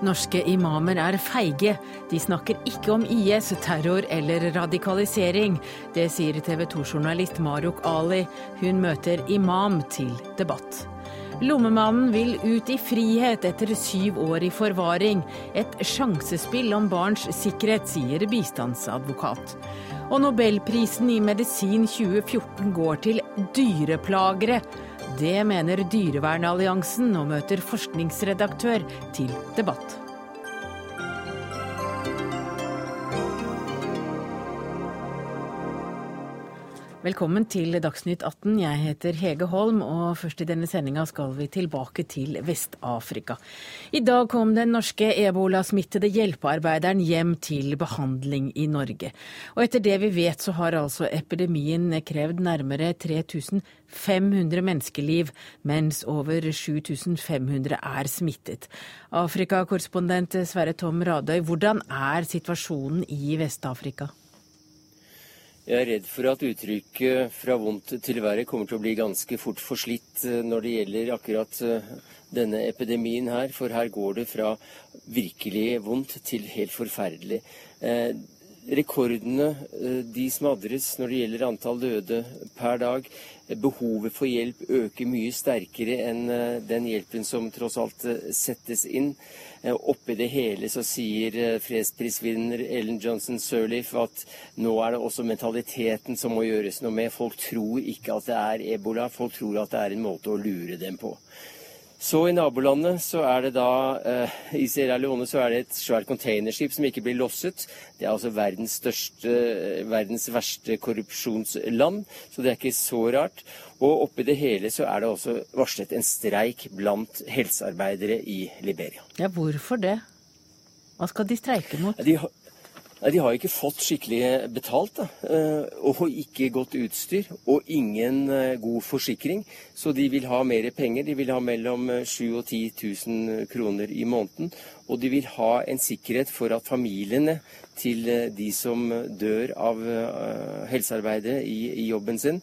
Norske imamer er feige. De snakker ikke om IS, terror eller radikalisering. Det sier TV 2-journalist Maruk Ali. Hun møter imam til debatt. Lommemannen vil ut i frihet etter syv år i forvaring. Et sjansespill om barns sikkerhet, sier bistandsadvokat. Og nobelprisen i medisin 2014 går til dyreplagere. Det mener Dyrevernalliansen, og møter forskningsredaktør til debatt. Velkommen til Dagsnytt 18. Jeg heter Hege Holm, og først i denne sendinga skal vi tilbake til Vest-Afrika. I dag kom den norske ebolasmittede hjelpearbeideren hjem til behandling i Norge. Og etter det vi vet, så har altså epidemien krevd nærmere 3500 menneskeliv, mens over 7500 er smittet. Afrikakorrespondent Sverre Tom Radøy, hvordan er situasjonen i Vest-Afrika? Jeg er redd for at uttrykket 'fra vondt til verre' kommer til å bli ganske fort forslitt eh, når det gjelder akkurat eh, denne epidemien her. For her går det fra virkelig vondt til helt forferdelig. Eh, rekordene de smadres når det gjelder antall døde per dag. Behovet for hjelp øker mye sterkere enn den hjelpen som tross alt settes inn. Eh, oppi det hele så sier eh, fredsprisvinner Ellen Johnson Sirleaf at nå er det også mentaliteten som må gjøres noe med. Folk tror ikke at det er ebola, folk tror at det er en måte å lure dem på. Så i nabolandet så er det da eh, I Sierra Leone så er det et svært containerskip som ikke blir losset. Det er altså verdens, største, verdens verste korrupsjonsland, så det er ikke så rart. Og oppi det hele så er det også varslet en streik blant helsearbeidere i Liberia. Ja, Hvorfor det? Hva skal de streike mot? De, de har ikke fått skikkelig betalt, da. Eh, og ikke godt utstyr. Og ingen eh, god forsikring. Så de vil ha mer penger. De vil ha mellom 7000 og 10 000 kroner i måneden. Og de vil ha en sikkerhet for at familiene til eh, de som dør av helsearbeidere i, i jobben sin,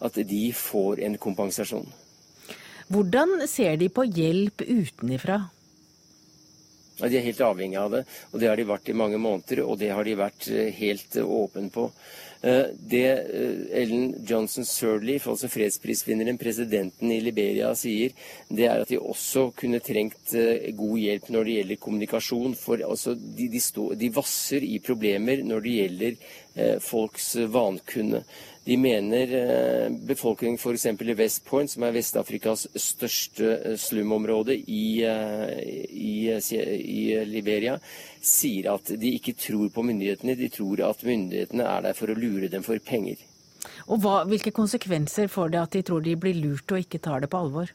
at de får en kompensasjon. Hvordan ser de på hjelp utenifra? De er helt avhengig av det, og det har de vært i mange måneder. Og det har de vært eh, helt eh, åpen på. Eh, det Ellen Johnson Sirleaf, altså fredsprisvinneren, presidenten i Liberia, sier, det er at de også kunne trengt god hjelp når det gjelder kommunikasjon. For altså, de, de, stå, de vasser i problemer når det gjelder folks vankunne. De mener eh, befolkningen f.eks. i West Point, som er Vest-Afrikas største eh, slumområde i, eh, i, i, Liberia, sier at de ikke tror på myndighetene. De tror at myndighetene er der for å lure dem for penger. Og hva, Hvilke konsekvenser får det at de tror de blir lurt og ikke tar det på alvor?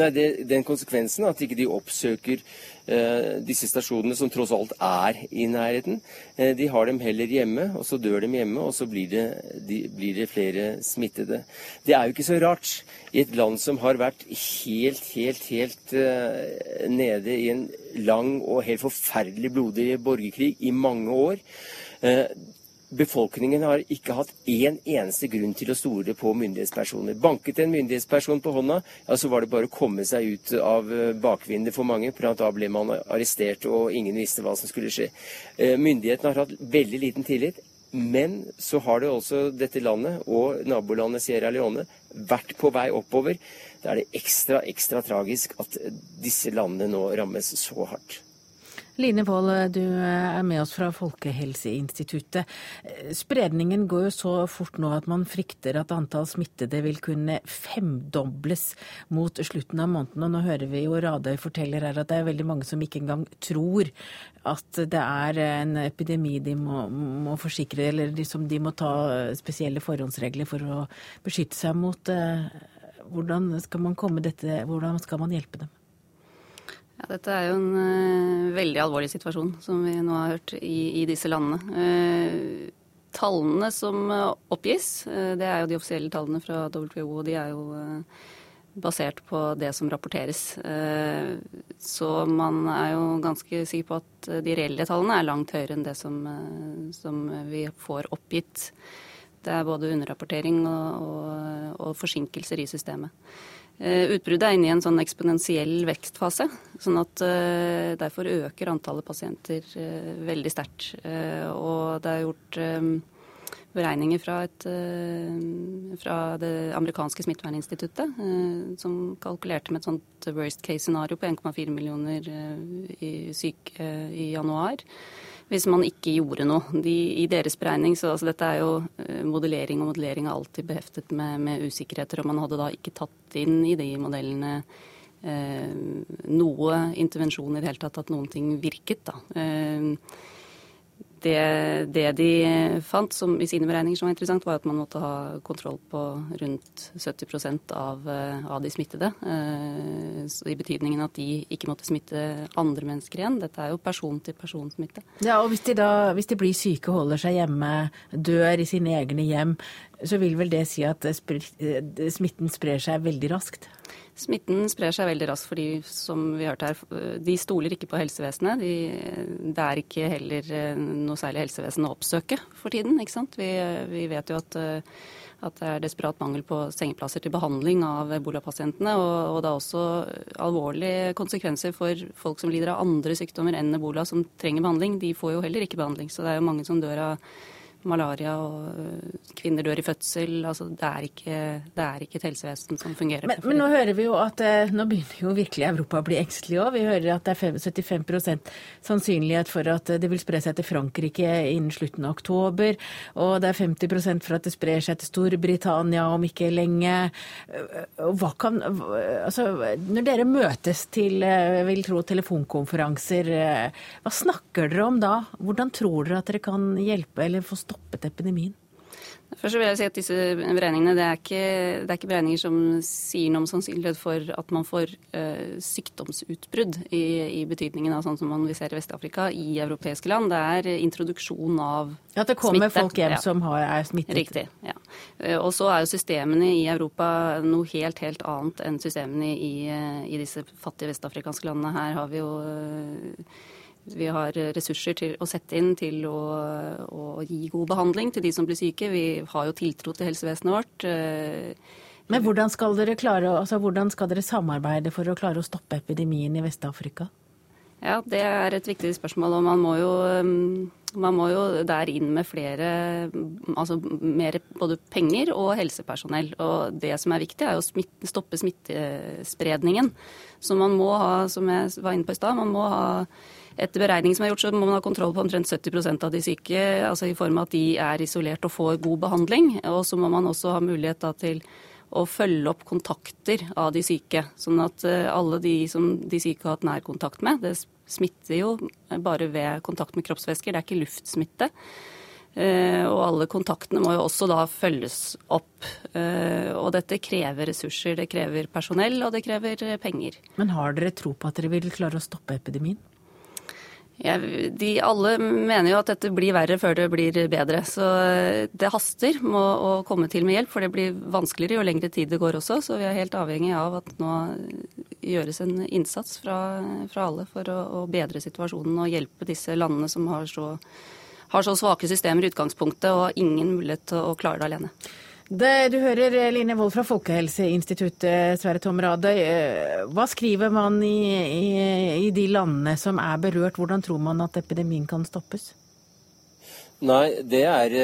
Det er det, den konsekvensen at ikke de oppsøker eh, disse stasjonene, som tross alt er i nærheten. Eh, de har dem heller hjemme, og så dør de hjemme, og så blir det, de, blir det, flere smittede. Det er jo ikke så rart i et land som har vært helt, helt, helt eh, nede i en lang og helt forferdelig blodig borgerkrig i mange år. Befolkningen har ikke hatt én eneste grunn til å stole på myndighetspersoner. Banket en myndighetsperson på hånda, ja, så var det bare å komme seg ut av eh, bakvindet for mange. For da ble man arrestert, og ingen visste hva som skulle skje. Eh, myndighetene har hatt veldig liten tillit. Men så har det også dette landet og nabolandet Sierra Leone vært på vei oppover. Da er det ekstra, ekstra tragisk at disse landene nå rammes så hardt. Line Wold, du er med oss fra Folkehelseinstituttet. Spredningen går jo så fort nå at man frykter at antall smittede vil kunne femdobles mot slutten av måneden. Og nå hører vi jo Radøy forteller her at det er veldig mange som ikke engang tror at det er en epidemi de må, må forsikre, eller liksom de må ta spesielle forhåndsregler for å beskytte seg mot. Hvordan skal man, dette, hvordan skal man hjelpe dem? Ja, dette er jo en uh, veldig alvorlig situasjon, som vi nå har hørt i, i disse landene. Uh, tallene som uh, oppgis, det er jo de offisielle tallene fra WHO, og de er jo basert på det som rapporteres. Så man er jo ganske sikker på at de reelle tallene er langt høyere enn det som, som vi får oppgitt. Det er både underrapportering og, og, og forsinkelser i systemet. Utbruddet er inne i en sånn eksponentiell vekstfase. sånn at Derfor øker antallet pasienter veldig sterkt. Og det er gjort beregninger fra, et, fra det amerikanske smitteverninstituttet, som kalkulerte med et sånt worst case-scenario på 1,4 millioner i syke i januar hvis man ikke gjorde noe. De, I deres beregning, så altså, dette er jo eh, modellering, og modellering er alltid beheftet med, med, usikkerheter. Og man hadde da ikke tatt inn i de modellene eh, noe intervensjon i det hele tatt, at noen ting virket. da. Eh, det, det, de fant som, i sine beregninger som var interessant, var at man måtte ha kontroll på rundt 70 av, eh, av de smittede. Eh, I betydningen at de ikke måtte smitte andre mennesker igjen. Dette er jo person-til-person-smitte. Ja, og hvis de, da, hvis de blir syke, holder seg hjemme, dør i sine egne hjem, så vil vel det si at smitten sprer seg veldig raskt? Smitten sprer seg veldig raskt fordi, som vi hørte her, de stoler ikke på helsevesenet. De, det er ikke heller eh, noe særlig helsevesen å oppsøke for tiden. ikke sant? Vi, vi vet jo at, eh, at, det er desperat mangel på sengeplasser til behandling av ebolapasientene. Og, og det er også alvorlige konsekvenser for folk som lider av andre sykdommer enn ebola, som trenger behandling. De får jo heller ikke behandling. Så det er jo mange som dør av malaria og øh, kvinner dør i fødsel. Altså, det, er ikke, det er ikke et helsevesen som fungerer. Men, men, nå hører vi jo at eh, nå begynner jo virkelig Europa å bli engstelig òg. Vi hører at det er 75% sannsynlighet for at det vil spre seg til Frankrike innen slutten av oktober. Og det er 50% for at det sprer seg til Storbritannia om ikke lenge. Hva kan, altså, når dere møtes til vil tro, telefonkonferanser, hva snakker dere om da? Hvordan tror dere at dere kan hjelpe eller få stoppet epidemien? Først vil jeg si at disse beregningene det er, ikke, det er ikke beregninger som sier noe om sannsynlighet for at man får uh, sykdomsutbrudd i, i, betydningen av sånn som man vi ser i Vest-Afrika i europeiske land. Det er introduksjon av smitte. At det kommer smitte. folk hjem ja. som har, er smittet? Riktig. ja. Uh, og så er jo systemene i Europa noe helt, helt annet enn systemene i, i disse fattige vestafrikanske landene. Her har vi jo uh, vi har ressurser til å sette inn til å, å, gi god behandling til de som blir syke. Vi har jo tiltro til helsevesenet vårt. Eh, Men hvordan skal dere, klare, altså, hvordan skal dere samarbeide for å klare å stoppe epidemien i Vest-Afrika? Ja, Det er et viktig spørsmål. og man må jo, mm, man må jo der inn med flere Altså mer både penger og helsepersonell. Og det som er viktig, er å smitte, stoppe smittespredningen. Så man må ha, som jeg var inne på i stad, man må ha etter beregning som er gjort, så må man ha kontroll på omtrent 70% av de syke, altså i form av at de er isolert og får god behandling. Og så må man også ha mulighet til å følge opp kontakter av de syke. Sånn at eh, alle de som de syke har hatt nærkontakt med, det smitter jo bare ved kontakt med kroppsvæsker, det er ikke luftsmitte. Uh, og alle kontaktene må jo også da følges opp. Uh, og dette krever ressurser, det krever personell og det krever penger. Men har dere tro på at dere vil klare å stoppe epidemien? Ja, de alle mener jo at dette blir verre før det blir bedre. Så det haster med å komme til med hjelp, for det blir vanskeligere jo lengre tid det går også. Så vi er helt avhengig av at nå gjøres en innsats fra, fra alle for å, å, bedre situasjonen og hjelpe disse landene som har så, har så svake systemer i utgangspunktet og ingen mulighet til å klare det alene. Det, du hører eh, Line Wold fra Folkehelseinstituttet, Sverre Tom Radøy. Eh, hva skriver man i, i, i, de landene som er berørt? Hvordan tror man at epidemien kan stoppes? Nei, det er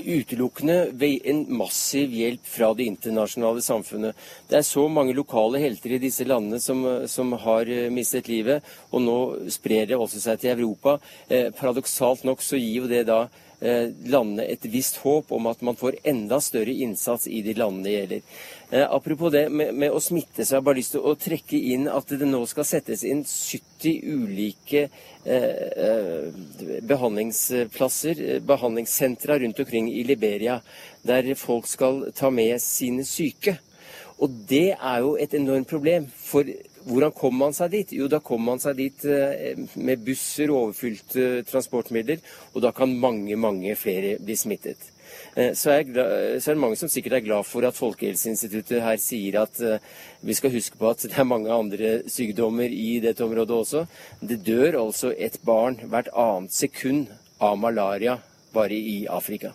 utelukkende ved en massiv hjelp fra det internasjonale samfunnet. Det er så mange lokale helter i disse landene som, som har mistet livet, og nå sprer det også seg til Europa. Paradoksalt nok så gir jo det da Eh, landene et visst håp om at man får enda større innsats i de landene det gjelder. Eh, apropos det med, med, å smitte, så har jeg bare lyst til å trekke inn at det nå skal settes inn 70 ulike eh, eh behandlingsplasser, behandlingssentra rundt omkring i Liberia, der folk skal ta med sine syke. Og det er jo et enormt problem. for hvordan kommer man seg dit? Jo, da kommer man seg dit eh, med busser og overfylte transportmidler, og da kan mange, mange flere bli smittet. Eh, så er, så er, det mange som sikkert er glad for at Folkehelseinstituttet her sier at eh, vi skal huske på at det er mange andre sykdommer i dette området også. Det dør altså et barn hvert annet sekund av malaria bare i Afrika.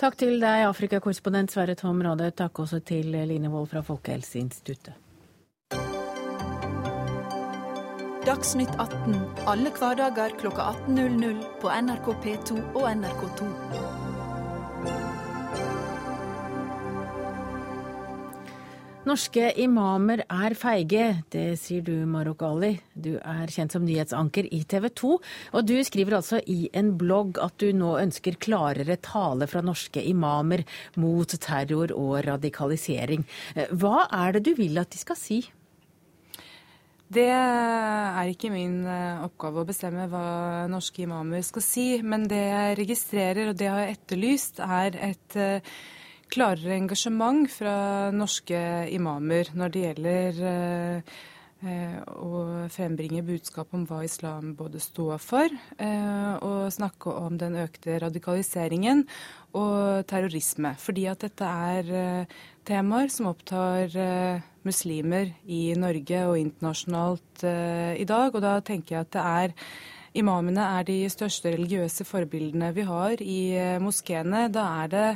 Takk til deg, Afrikakorrespondent Sverre Tom Rade. Takk også til Line Wold fra Folkehelseinstituttet. Dagsnytt 18 alle hverdager klokka 18.00 på NRK P2 og NRK2. Norske imamer er feige, det sier du Marok Ali. Du er kjent som nyhetsanker i TV 2, og du skriver altså i en blogg at du nå ønsker klarere tale fra norske imamer mot terror og radikalisering. Hva er det du vil at de skal si? Det er ikke min eh, oppgave å bestemme hva norske imamer skal si, men det jeg registrerer, og det har jeg etterlyst, er et eh, klarere engasjement fra norske imamer når det gjelder eh, å frembringe budskap om hva islam både står for, og snakke om den økte radikaliseringen og terrorisme. Fordi at dette er temaer som opptar muslimer i Norge og internasjonalt i dag. Og da tenker jeg at det er Imamene er de største religiøse forbildene vi har i uh, moskeene. Da er det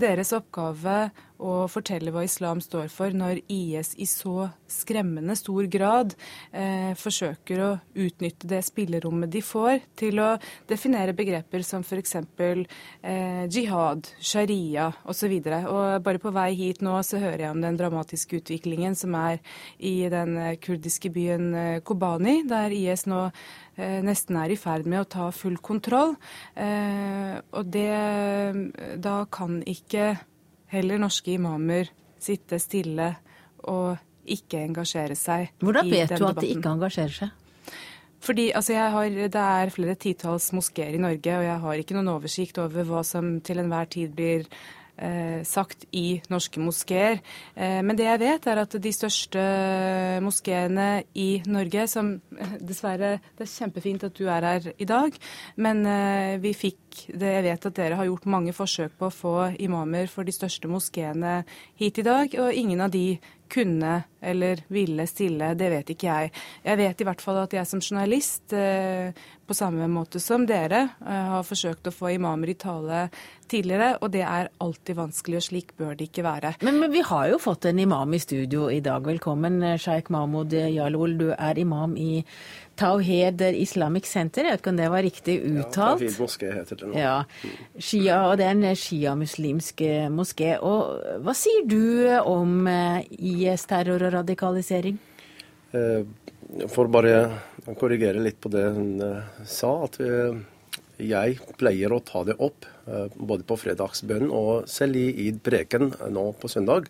deres oppgave å fortelle hva islam står for, når IS i så skremmende stor grad eh, forsøker å utnytte det spillerommet de får, til å definere begreper som f.eks. Eh, jihad, sharia osv. Bare på vei hit nå så hører jeg om den dramatiske utviklingen som er i den eh, kurdiske byen eh, Kobani, der IS nå eh, nesten er i ferd med å ta full kontroll. Eh, og det Da kan ikke heller norske imamer sitte stille og ikke engasjere seg Hvordan vet du at de ikke engasjerer seg? Fordi altså, har, Det er flere titalls moskeer i Norge, og jeg har ikke noen oversikt over hva som til enhver tid blir eh, sagt i norske moskeer. Eh, men det jeg vet, er at de største moskeene i Norge, som eh, dessverre Det er kjempefint at du er her i dag, men eh, vi fikk det Jeg vet at dere har gjort mange forsøk på å få imamer for de største moskeene hit i dag, og ingen av de kunne eller ville stille, det vet ikke jeg. Jeg vet i hvert fall at jeg som journalist, eh, på samme måte som dere, eh, har forsøkt å få imamer i tale tidligere, og det er alltid vanskelig, og slik bør det ikke være. Men, men vi har jo fått en imam i studio i dag. Velkommen, sjeik Mahmoud Jalol. Du er imam i Tawhed Islamic Center, jeg vet ikke om det var riktig uttalt? Ja, moské heter det nå. Ja, Shia, og det er en sjiamuslimsk eh, moské. Og hva sier du om eh, IS-terror og radikalisering? Eh, for bare korrigere litt på det hun sa, at jeg pleier å ta det opp både på fredagsbønnen og selv i id-preken nå på søndag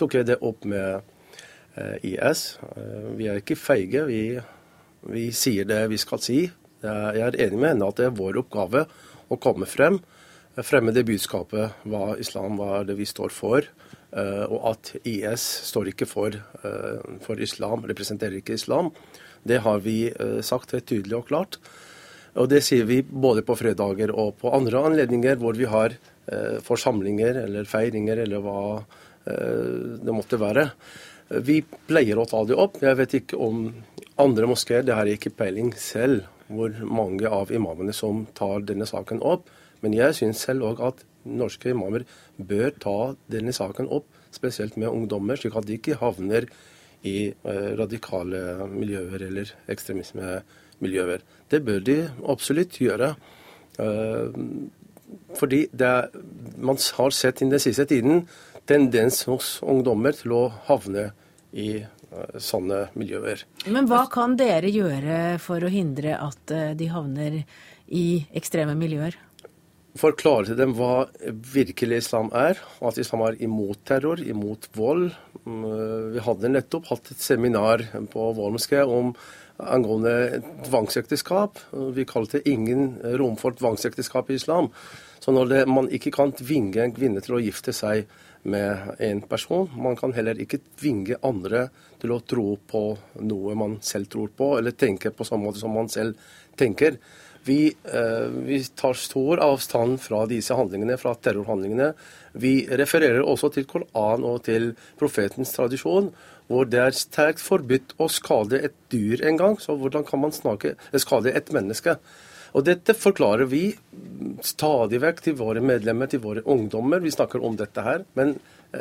tok jeg det opp med IS. Vi er ikke feige. vi vi sier det vi skal si. Jeg er enig med henne at det er vår oppgave å komme frem, fremme det budskapet hva islam hva er det vi står for. Eh, og at IS står ikke for, eh, for islam, representerer ikke islam. Det har vi eh, sagt helt tydelig og klart. Og det sier vi både på fredager og på andre anledninger hvor vi har forsamlinger eller feiringer eller hva det måtte være. Vi pleier å ta det opp. Jeg vet ikke om andre moskeer, det har jeg ikke peiling selv hvor mange av imamene som tar denne saken opp. Men jeg syns selv òg at norske imamer bør ta denne saken opp, spesielt med ungdommer, slik at de ikke havner i eh, radikale miljøer eller ekstremismemiljøer. Det bør de absolutt gjøre. Eh, fordi er, man har sett i den siste tiden tendens hos ungdommer til å havne i sånne miljøer. Men hva kan dere gjøre for å hindre at eh, de havner i ekstreme miljøer? Forklare til dem hva virkelig islam er, og at islam er imot terror, imot vold. Mm, eh, vi hadde nettopp hatt et seminar på vår moské om angående tvangsekteskap. Vi kalte det 'ingen rom for tvangsekteskap i islam'. Så når det, man ikke kan tvinge en kvinne til å gifte seg med en person. Man kan heller ikke tvinge andre til å tro på noe man selv tror på, eller tenke på samme måte som man selv tenker. Vi, eh, vi, tar stor avstand fra disse handlingene, fra terrorhandlingene. Vi refererer også til Koran og til profetens tradisjon, hvor det er sterkt forbudt å skade et dyr en gang. Så hvordan kan man snakke, skade et menneske? Og dette forklarer vi stadig vekk til våre medlemmer, til våre ungdommer. Vi snakker om dette her. Men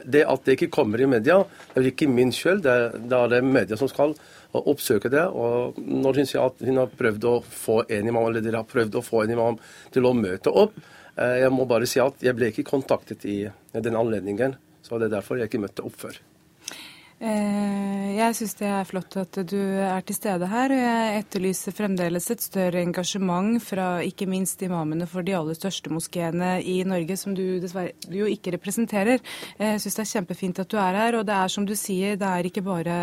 det at det ikke kommer i media, det er ikke min skyld. Det, det er det media som skal oppsøke det. Og når hun sier at hun har prøvd å få en imam, eller dere har prøvd å få en imam til å møte opp, eh, jeg må bare si at jeg ble ikke kontaktet i den anledningen. Så det er derfor jeg ikke møtte opp før. Eh, jeg syns det er flott at du er til stede her, og jeg etterlyser fremdeles et større engasjement fra ikke minst imamene for de aller største moskeene i Norge, som du dessverre jo ikke representerer. Eh, jeg syns det er kjempefint at du er her, og det er som du sier, det er ikke bare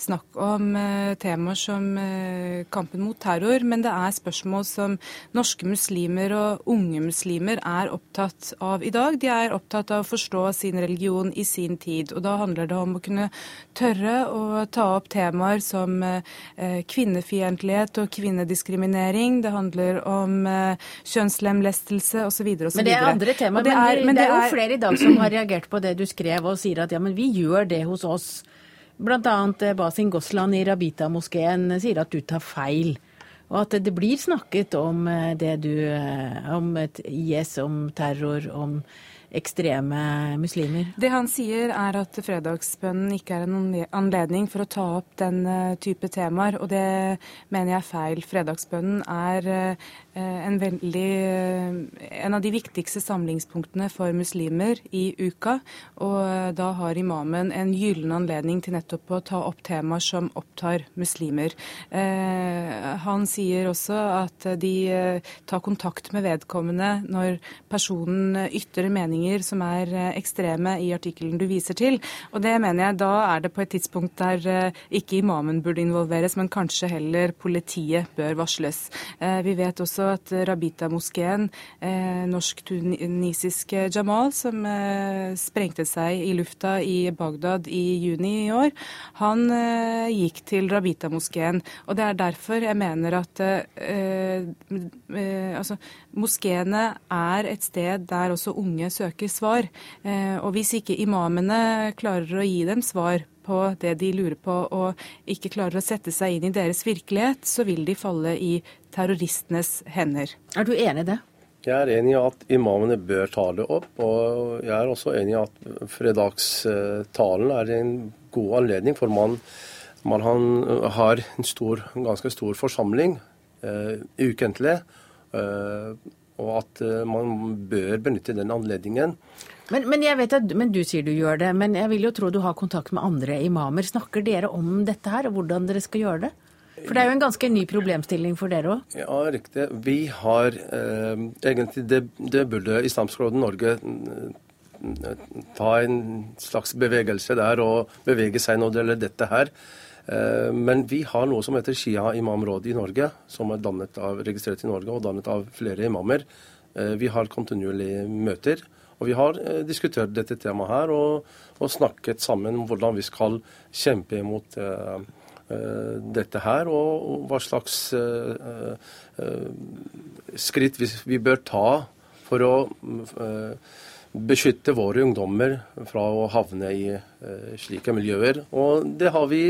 snakk om eh, temaer som kampen mot terror, men det er spørsmål som norske muslimer og unge muslimer er opptatt av i dag. De er opptatt av å forstå sin religion i sin tid, og da handler det om å kunne tørre å ta opp temaer som eh, kvinnefiendtlighet og kvinnediskriminering. Det handler om eh, kjønnslemlestelse osv. Men det er andre temaer. Det er, men det, er, jo flere i dag som har reagert på det du skrev og sier at ja, men vi gjør det hos oss. Annet eh, Basin Gosland i Rabita-moskeen sier at du tar feil. Og at det blir snakket om det du Om et IS, om terror, om ekstreme muslimer? Det han sier er at fredagsbønnen ikke er en anledning for å ta opp den eh, type temaer, og det mener jeg er feil. Fredagsbønnen er eh, en, veldig, eh, en av de viktigste samlingspunktene for muslimer i uka, og da har imamen en gyllen anledning til nettopp å ta opp temaer som opptar muslimer. Han sier også at de tar kontakt med vedkommende når personen ytrer meninger som er eh, ekstreme i artikkelen du viser til. Og det mener jeg da er det på et tidspunkt der eh, ikke imamen burde involveres, men kanskje heller politiet bør varsles. Eh, vi vet også at Rabita-moskeen, norsk-tunisiske Jamal, som sprengte seg i lufta i Bagdad i juni i år, han gikk til Rabita-moskeen. Og det er derfor jeg mener at altså, moskeene er et sted der også unge søker svar. Eh, og hvis ikke imamene klarer å gi dem svar på det de lurer på, og ikke klarer å sette seg inn i deres virkelighet, så vil de falle i terroristenes hender. Er du enig i det? Jeg er enig i at imamene bør ta det opp. Og jeg er også enig i at fredagstalen er en god anledning, for man, man har en stor, ganske stor forsamling uh, ukentlig. Uh, og at eh, man bør benytte den anledningen. Men, men, jeg vet at, men du sier du gjør det, men jeg vil jo tro du har kontakt med andre imamer. Snakker dere om dette her, og hvordan dere skal gjøre det? For det er jo en ganske ny problemstilling for dere òg? Ja, riktig. Vi har eh, egentlig det, det burde Islamsk Råd Norge eh, ta en slags bevegelse der og bevege seg når det gjelder dette her. Eh, men vi har noe som heter Shia imamråd i Norge, som er av, registrert i Norge og dannet av flere imamer. Eh, vi har kontinuerlige møter. Og vi har eh, diskutert dette temaet her og, og, snakket sammen om hvordan vi skal kjempe imot uh, uh, dette her, og, og, hva slags uh, skritt vi, vi, bør ta for å beskytte våre ungdommer fra å havne i slike miljøer. Og det har vi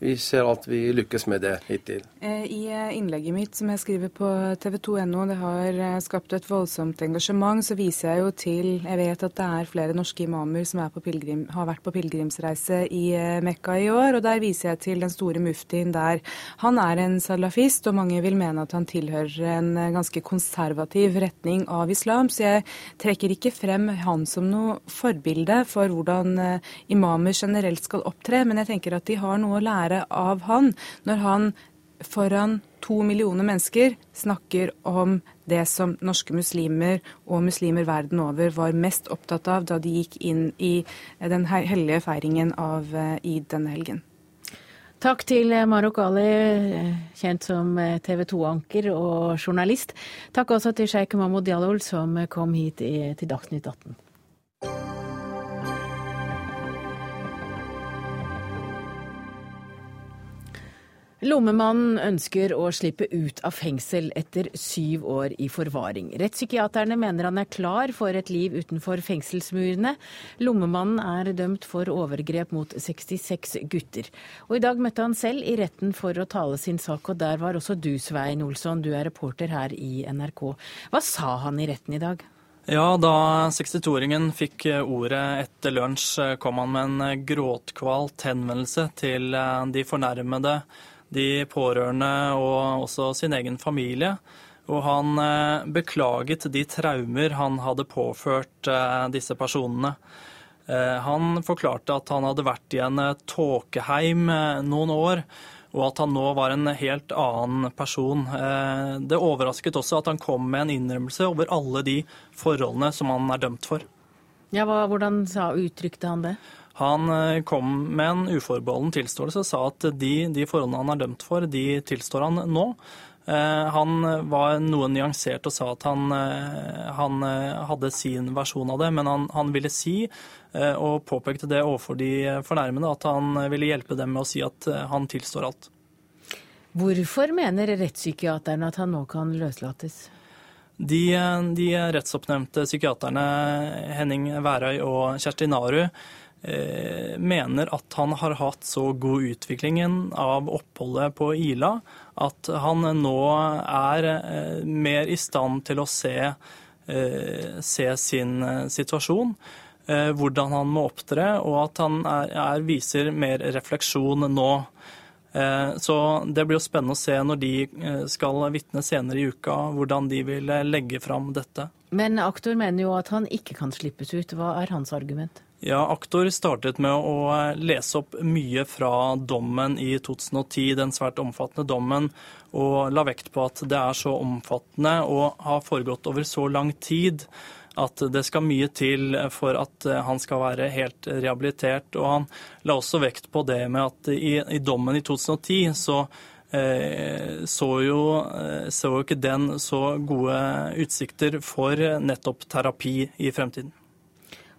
vi ser at vi lykkes med det hittil. Eh, I eh, innlegget mitt som jeg skriver på TV 2.no, det har eh, skapt et voldsomt engasjement, så viser jeg jo til Jeg vet at det er flere norske imamer som pilgrim, har vært på pilegrimsreise i Mekka i år, og der viser jeg til den store muftien der. Han er en salafist, og mange vil mene at han tilhører en ganske konservativ retning av islam, så jeg trekker ikke frem han som noe forbilde for hvordan imamer generelt skal opptre, men jeg tenker at de har noe å lære lære av han når han foran to millioner mennesker snakker om det som norske muslimer og muslimer verden over var mest opptatt av da de gikk inn i den hellige feiringen av eh, id denne helgen. Takk til Marok Ali, kjent som TV 2-anker og journalist. Takk også til sjeik Mahmoud Jalol, som kom hit til Dagsnytt 18. Lommemannen ønsker å slippe ut av fengsel etter syv år i forvaring. Rettspsykiaterne mener han er klar for et liv utenfor fengselsmurene. Lommemannen er dømt for overgrep mot 66 gutter. Og I dag møtte han selv i retten for å tale sin sak, og der var også du, Svein Olsson. Du er reporter her i NRK. Hva sa han i retten i dag? Ja, da 62-åringen fikk ordet etter lunsj, kom han med en gråtkvalt henvendelse til de fornærmede de pårørende og også sin egen familie. Og han eh, beklaget de traumer han hadde påført eh, disse personene. Eh, han forklarte at han hadde vært i en tåkeheim noen år, og at han nå var en helt annen person. Det overrasket også at han kom med en innrømmelse over alle de forholdene som han er dømt for. Ja, Hvordan sa, uttrykte han det? Han eh, kom med en uforbeholden tilståelse og sa at de, de forholdene han er dømt for, de tilstår han nå. Eh, han var noe nyansert og sa at han, eh, han hadde sin versjon av det, men han, han, ville si, og påpekte det overfor de fornærmede, at han ville hjelpe dem med å si at han tilstår alt. Hvorfor mener rettspsykiaterne at han nå kan løslates? De, de rettsoppnevnte psykiaterne Henning Værøy og Kjersti Naru mener at han har hatt så god utvikling av oppholdet på Ila at han nå er eh, mer i stand til å se, eh, se sin situasjon, hvordan han må opptre, og at han er, er, viser mer refleksjon nå. Så det blir jo spennende å se når de skal vitne senere i uka, hvordan de vil legge fram dette. Men aktor mener jo at han ikke kan slippes ut. Hva er hans argument? Ja, Aktor startet med å eh, lese opp mye fra dommen i 2010, den svært omfattende dommen, og la vekt på at det er så omfattende og har foregått over så lang tid at det skal mye til for at eh, han skal være helt rehabilitert. Og han la også vekt på det med at i, i dommen i 2010 så eh, så jo, så jo ikke den så gode utsikter for nettopp terapi i fremtiden.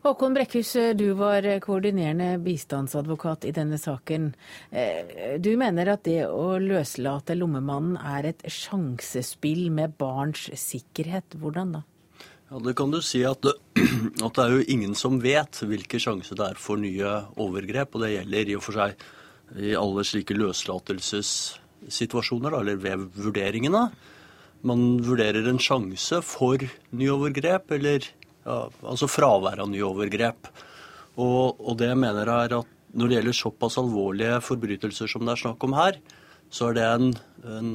Håkon Brekkhus, du var koordinerende bistandsadvokat i denne saken. Eh, du mener at det å løslate lommemannen er et sjansespill med barns sikkerhet. Hvordan da? Ja, Det kan du si at det, at det er jo ingen som vet hvilke sjanser det er for nye overgrep. Og det gjelder i og for seg i alle slike løslatelsessituasjoner, eller ved vurderingene. Man vurderer en sjanse for nye overgrep eller altså fravær av nye overgrep. Og, og, det jeg mener er at når det gjelder såpass alvorlige forbrytelser som det er snakk om her, så er det en, en,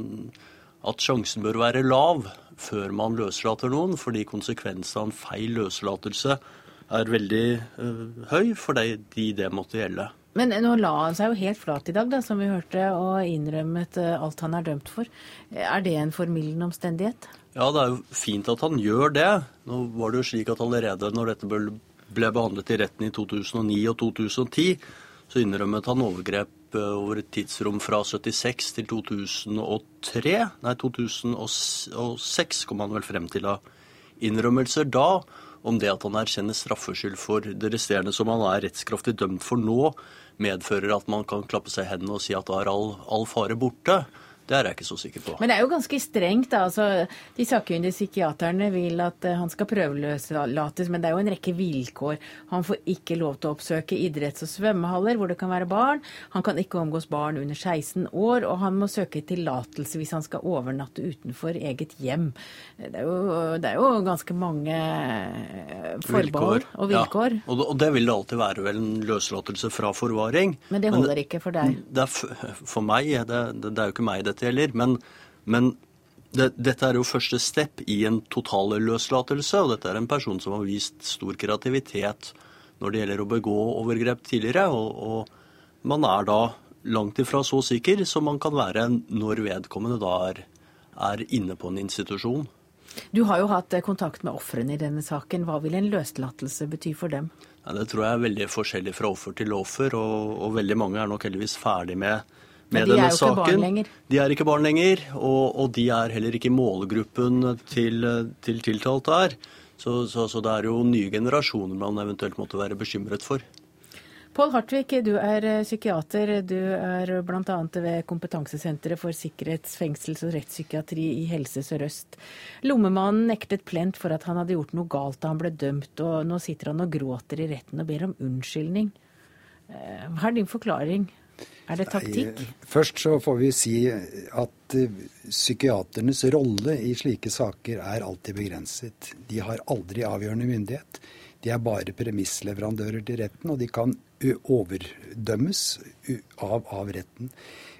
at sjansen bør være lav før man løslater noen, fordi konsekvensen av en feil løslatelse er veldig uh, høy for de det måtte gjelde. Men nå la han seg jo helt flat i dag, da, som vi hørte, og innrømmet eh, alt han er dømt for. Er det en formildende omstendighet? Ja, det er jo fint at han gjør det. Nå var det jo slik at allerede når dette ble behandlet i retten i 2009 og 2010, så innrømmet han overgrep eh, over et tidsrom fra 76 til 2003. Nei, 2006 kom han vel frem til av innrømmelser da om det at han erkjenner straffskyld for det resterende som han er rettskraftig dømt for nå, medfører at man kan klappe seg i hendene og si at da er all, all fare borte. Det er jeg ikke så sikker på. Men det er jo ganske strengt. da, altså, De sakkyndige psykiaterne vil at uh, han skal prøveløslates, men det er jo en rekke vilkår. Han får ikke lov til å oppsøke idretts- og svømmehaller hvor det kan være barn. Han kan ikke omgås barn under 16 år, og han må søke tillatelse hvis han skal overnatte utenfor eget hjem. Det er jo, det er jo ganske mange eh, forbehold vilkår. og vilkår. Ja. Og det vil det alltid være vel en løslatelse fra forvaring. Men det holder men, ikke for deg? Det er for meg, det, det, det er jo ikke meg det dette gjelder. Men, men det, dette er jo første step i en totalløslatelse, og dette er en person som har vist stor kreativitet når det gjelder å begå overgrep tidligere. Og, og man er da langt ifra så sikker som man kan være når vedkommende da er, er inne på en institusjon. Du har jo hatt kontakt med ofrene i denne saken. Hva vil en løslatelse bety for dem? Ja, det tror jeg er veldig forskjellig fra offer til offer, og, og veldig mange er nok heldigvis ferdig med med denne saken. De er ikke barn lenger, og, og, de er heller ikke målgruppen til, til tiltalte her. Så, så, så, det er jo nye generasjoner man eventuelt måtte være bekymret for. Pål Hartvig, du er eh, psykiater. Du er bl.a. ved Kompetansesenteret for sikkerhets-, fengsels- og rettspsykiatri i Helse Sør-Øst. Lommemannen nektet plent for at han hadde gjort noe galt da han ble dømt, og nå sitter han og gråter i retten og ber om unnskyldning. Eh, hva er din forklaring? Er det taktikk? Nei, først så får vi si at eh, psykiaternes rolle i slike saker er alltid begrenset. De har aldri avgjørende myndighet. De er bare premissleverandører til retten, og de kan overdømmes av, av retten.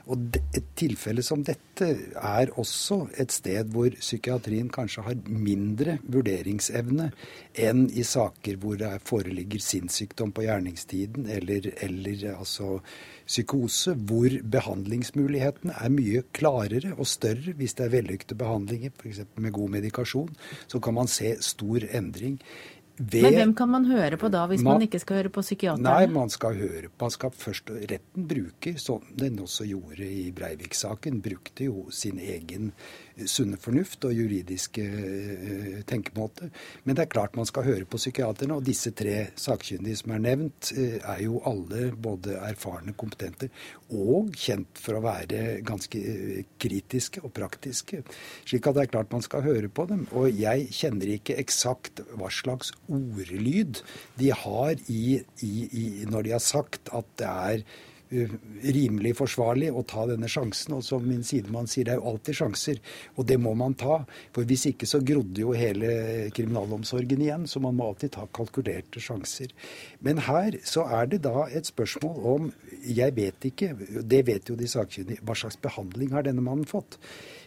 Og Et tilfelle som dette er også et sted hvor psykiatrien kanskje har mindre vurderingsevne enn i saker hvor det foreligger sinnssykdom på gjerningstiden eller, eller altså psykose, hvor behandlingsmulighetene er mye klarere og større hvis det er vellykkede behandlinger, f.eks. med god medikasjon. Så kan man se stor endring. Ved, Men hvem kan man høre på da, hvis man, man ikke skal høre på psykiateren? Nei, man skal høre på, man skal først, Retten bruker, som den også gjorde i Breivik-saken, brukte jo sin egen sunne fornuft og juridiske uh, tenkemåter. Men det er klart man skal høre på psykiaterne. Og disse tre sakkyndige som er nevnt, uh, er jo alle både erfarne, kompetente og kjent for å være ganske uh, kritiske og praktiske. Slik at det er klart man skal høre på dem. Og jeg kjenner ikke eksakt hva slags ordlyd de har i, i, i, når de har sagt at det er Eh, rimelig forsvarlig å ta denne sjansen. Og som min sidemann sier, det er jo alltid sjanser, og det må man ta. For hvis ikke så grodde jo hele kriminalomsorgen igjen, så man må alltid ta kalkulerte sjanser. Men her så er det da et spørsmål om Jeg vet ikke, det vet jo de sakkyndige, hva slags behandling har denne mannen fått?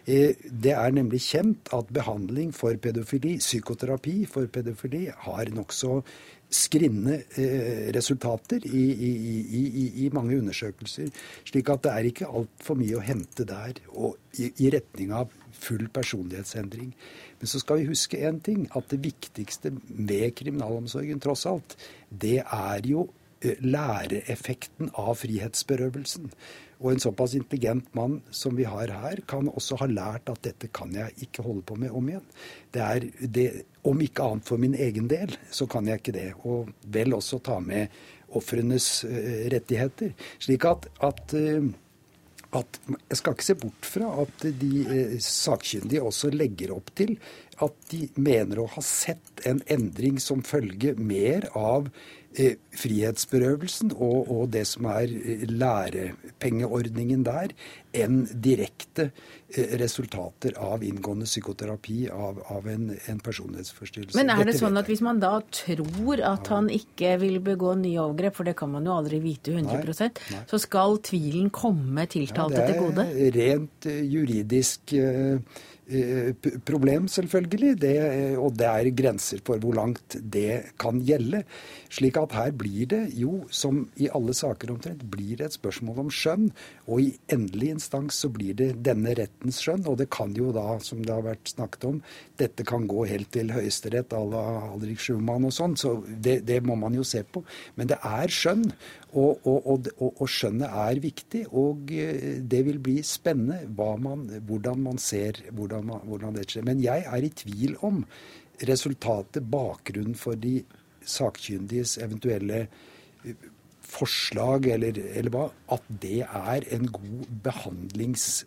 Eh, det er nemlig kjent at behandling for pedofili, psykoterapi for pedofili, har nokså skrinne eh, resultater i, i, i, i, mange undersøkelser. Slik at det er ikke altfor mye å hente der i, retning av full personlighetsendring. Men så skal vi huske én ting, at det viktigste med kriminalomsorgen tross alt, det er jo eh, læreeffekten av frihetsberøvelsen. Og en såpass intelligent mann som vi har her, kan også ha lært at dette kan jeg ikke holde på med om igjen. Det er det, om ikke annet for min egen del, så kan jeg ikke det. Og vel også ta med ofrenes uh, rettigheter. Slik at, at, uh, at, Jeg skal ikke se bort fra at de uh, sakkyndige også legger opp til at de mener å ha sett en endring som følge mer av Eh, frihetsberøvelsen og, og, det som er eh, lærepengeordningen der, enn direkte eh, resultater av inngående psykoterapi av, av en, en, personlighetsforstyrrelse. Men er det Dette sånn at hvis man da tror at han ikke vil begå nye overgrep, for det kan man jo aldri vite 100 nei, nei. så skal tvilen komme tiltalte ja, til gode? Det er rent juridisk uh, Eh, problem, selvfølgelig. Det, og det er grenser for hvor langt det kan gjelde. Slik at her blir det jo, som i alle saker omtrent, blir det et spørsmål om skjønn. Og i endelig instans så blir det denne rettens skjønn. Og det kan jo da, som det har vært snakket om, dette kan gå helt til Høyesterett à la Alrik Schumann og sånn. Så det, det må man jo se på. Men det er skjønn. Og, og, og, og, skjønnet er viktig, og eh, det vil bli spennende man, hvordan man ser hvordan, man, hvordan det skjer. Men jeg er i tvil om resultatet, bakgrunnen for de sakkyndiges eventuelle eh, forslag, eller, eller hva, at det er god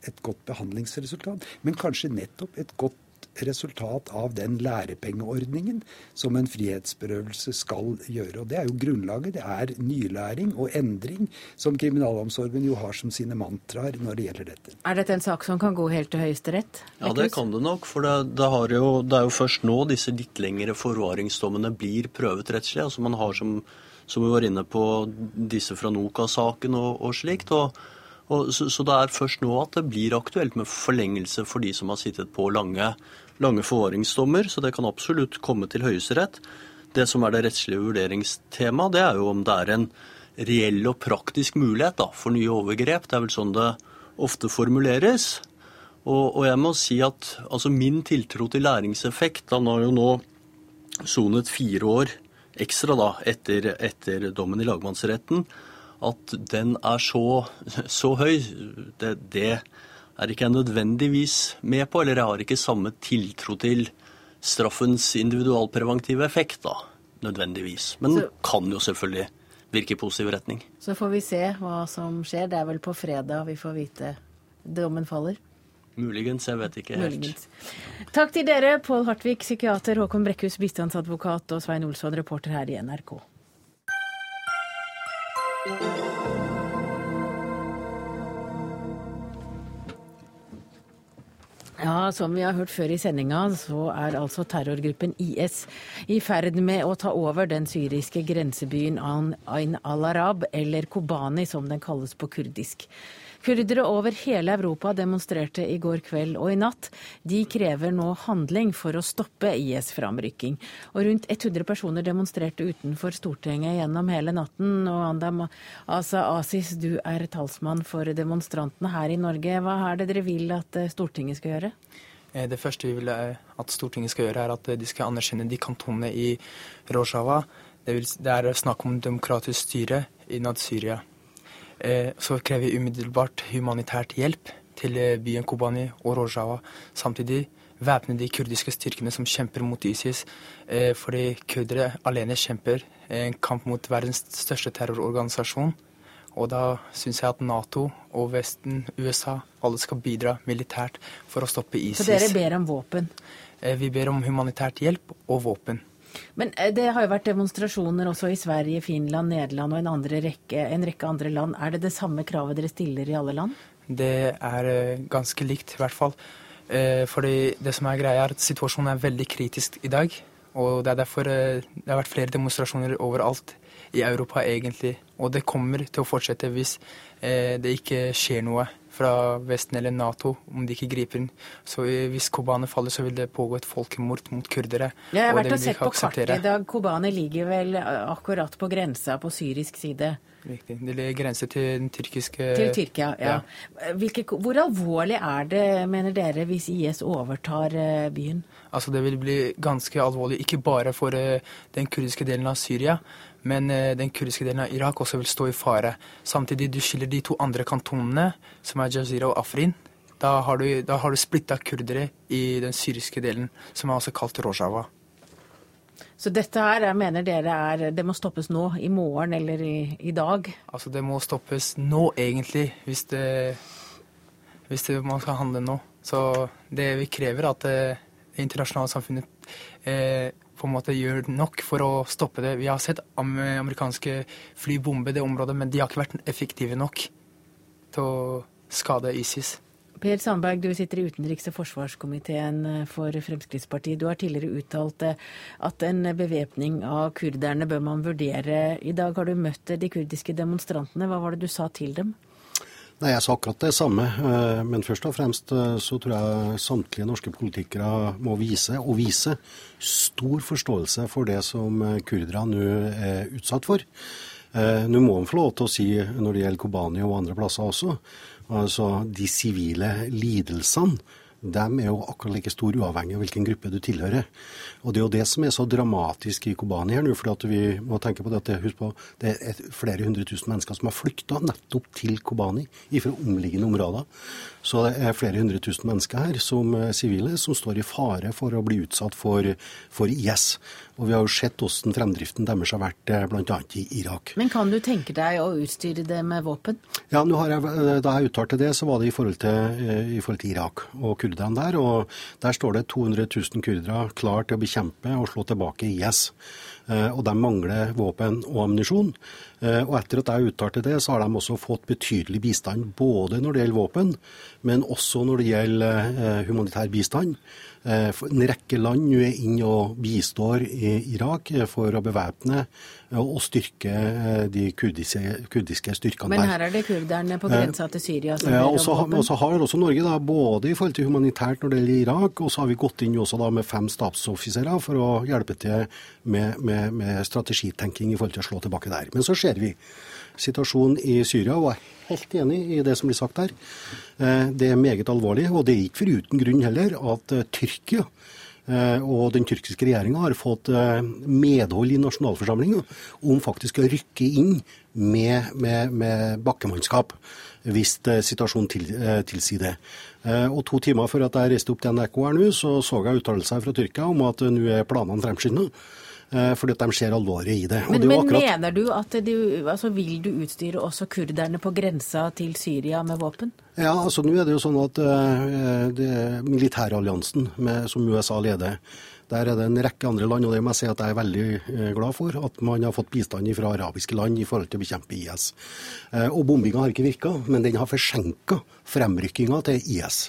et godt behandlingsresultat. Men kanskje nettopp et godt resultat av den lærepengeordningen som en frihetsberøvelse skal gjøre. Og Det er jo grunnlaget. Det er nylæring og endring som kriminalomsorgen jo har som sine mantraer når det gjelder dette. Er dette en sak som kan gå helt til Høyesterett? Ja, det kan det nok. For det, det, jo, det, er jo først nå disse litt lengre forvaringsdommene blir prøvet rettslig. Altså man har som, som vi var inne på, disse fra Noka-saken og, og slikt. og og så, så, det er først nå at det blir aktuelt med forlengelse for de som har sittet på lange, lange forvaringsdommer, så det kan absolutt komme til Høyesterett. Det som er det rettslige vurderingstemaet, det er jo om det er en reell og praktisk mulighet da, for nye overgrep. Det er vel sånn det ofte formuleres. Og, og jeg må si at altså min tiltro til læringseffekt Han har jo nå sonet fire år ekstra da, etter, etter dommen i lagmannsretten at den er så, så høy, det, det, er ikke jeg nødvendigvis med på. Eller jeg har ikke samme tiltro til straffens individualpreventive effekt, da, nødvendigvis. Men så, kan jo selvfølgelig virke i positiv retning. Så får vi se hva som skjer. Det er vel på fredag vi får vite dommen faller. Muligens, jeg vet ikke helt. Muligens. Takk til dere, Pål Hartvig, psykiater, Håkon Brekkhus, bistandsadvokat, og Svein Olsson, reporter her i NRK. Ja, Som vi har hørt før i sendinga, så er altså terrorgruppen IS i ferd med å ta over den syriske grensebyen Ain al-Arab, eller Kobani som den kalles på kurdisk. Kurdere over hele Europa demonstrerte i går kveld og i natt. De krever nå handling for å stoppe IS framrykking. Og rundt 100 personer demonstrerte utenfor Stortinget gjennom hele natten. Og Andam Asa Asis, du er talsmann for demonstrantene her i Norge. Hva er det dere vil at eh, Stortinget skal gjøre? Eh, det første vi vil at Stortinget skal gjøre, er at de skal anerkjenne de kantonene i Rojava. Det, vil, det er snakk om demokratisk styre innad Syria. Eh, så krever vi umiddelbart humanitært hjelp til eh, byen Kobani og Rojava. Samtidig væpne de kurdiske styrkene som kjemper mot ISIS. Eh, fordi kurdere alene kjemper en kamp mot verdens største terrororganisasjon. Og da syns jeg at Nato og Vesten, USA, alle skal bidra militært for å stoppe ISIS. Så dere ber om våpen? Vi ber om humanitært hjelp og våpen. Men eh, det har jo vært demonstrasjoner også i Sverige, Finland, Nederland og en, rekke, en rekke andre land. Er det det samme kravet dere stiller i alle land? Det er eh, ganske likt, i hvert fall. Eh, fordi det som er greia, er at situasjonen er veldig kritisk i dag. Og det er derfor det har vært flere demonstrasjoner overalt i Europa, egentlig. Og det kommer til å fortsette hvis det ikke skjer noe fra Vesten eller Nato om de ikke griper inn. Så hvis Kobane faller, så vil det pågå et folkemord mot kurdere. Jeg har vært og, sett på kartet i dag. Kobane ligger vel akkurat på grensa på syrisk side. Riktig. Det ligger grense til den tyrkiske Til Tyrkia, ja. ja. Hvilke, hvor alvorlig er det, mener dere, hvis IS overtar eh, byen? Altså Det vil bli ganske alvorlig, ikke bare for eh, den kurdiske delen av Syria, men eh, den kurdiske delen av Irak også vil stå i fare. Samtidig du skiller de to andre kantonene, som er Jazira og Afrin. Da har du, da du splitta kurdere i den syriske delen, som er også kalt Rojava. Så dette her mener dere er Det må stoppes nå? I morgen eller i, i dag? Altså det må stoppes nå, egentlig, hvis det, hvis det man skal handle nå. Så det vi krever, at det, eh, det internasjonale samfunnet eh, på en måte gjør nok for å stoppe det. Vi har sett amerikanske fly bombe det området, men de har ikke vært effektive nok til å skade ISIS. Per Sandberg, du sitter i utenriks- og forsvarskomiteen eh, for Fremskrittspartiet. Du har tidligere uttalt eh, at en bevæpning av kurderne bør man vurdere. I dag har du møtt de kurdiske demonstrantene. Hva var det du sa til dem? Nei, Jeg sa akkurat det samme. Eh, men først og fremst eh, så tror jeg samtlige norske politikere må vise, og vise, stor forståelse for det som eh, kurdere nå er utsatt for. Nå må man få lov til å si, når det gjelder Kobani og andre plasser også, altså de sivile lidelsene de er jo akkurat like stor uavhengig av hvilken gruppe du tilhører. Og Det er jo det som er så dramatisk i Kobani her nå. for vi må tenke på det at husk på, det er flere hundre tusen mennesker som har flykta nettopp til Kobani fra omliggende områder. Så det er flere hundre tusen mennesker her som sivile som står i fare for å bli utsatt for, for IS. Og vi har jo sett hvordan fremdriften deres har vært eh, bl.a. i Irak. Men kan du tenke deg å utstyre det med våpen? Ja, jeg, eh, Da jeg uttalte det, så var det i forhold til, eh, i forhold til Irak og kurderne der. Og der står det 200 000 kurdere klar til å bekjempe og slå tilbake IS. Og de mangler våpen og ammunisjon. Og etter at jeg uttalte det, så har de også fått betydelig bistand både når det gjelder våpen, men også når det gjelder humanitær bistand. Eh, en rekke land nå er inne og bistår i Irak eh, for å bevæpne eh, og styrke de kurdiske, kurdiske styrkene der. Men her er det kurderne på grensa til Syria som ja, også, og så har også Norge, da, både i forhold til humanitært når det gjelder Irak, og så har vi gått inn også da med fem stabsoffiserer for å hjelpe til med, med, med strategitenking i forhold til å slå tilbake der. Men så ser vi situasjonen i Syria, og jeg er helt enig i det som blir sagt her. Eh, det er meget alvorlig, og det er ikke foruten grunn heller at eh, Tyrkia eh, og den tyrkiske regjeringa har fått medhold i nasjonalforsamlinga om faktisk å rykke inn med, med, med bakkemannskap hvis situasjonen til, tilsier det. Og To timer før at jeg reiste opp til NRK her nå, så så jeg uttalelser fra Tyrkia om at nå er planene fremskynda. Eh, fordi at de ser alvoret i det. Men, det men akkurat- mener du at du, altså, vil du utstyre også kurderne på grensa til Syria med våpen? Ja, altså nå er det jo sånn at uh, militæralliansen med, som USA leder, der er det en rekke andre land, og det må jeg si at jeg er veldig eh, glad for, at man har fått bistand fra arabiske land i forhold til å bekjempe IS. Og bombinga har ikke virka, men den har forsinka fremrykkinga til IS.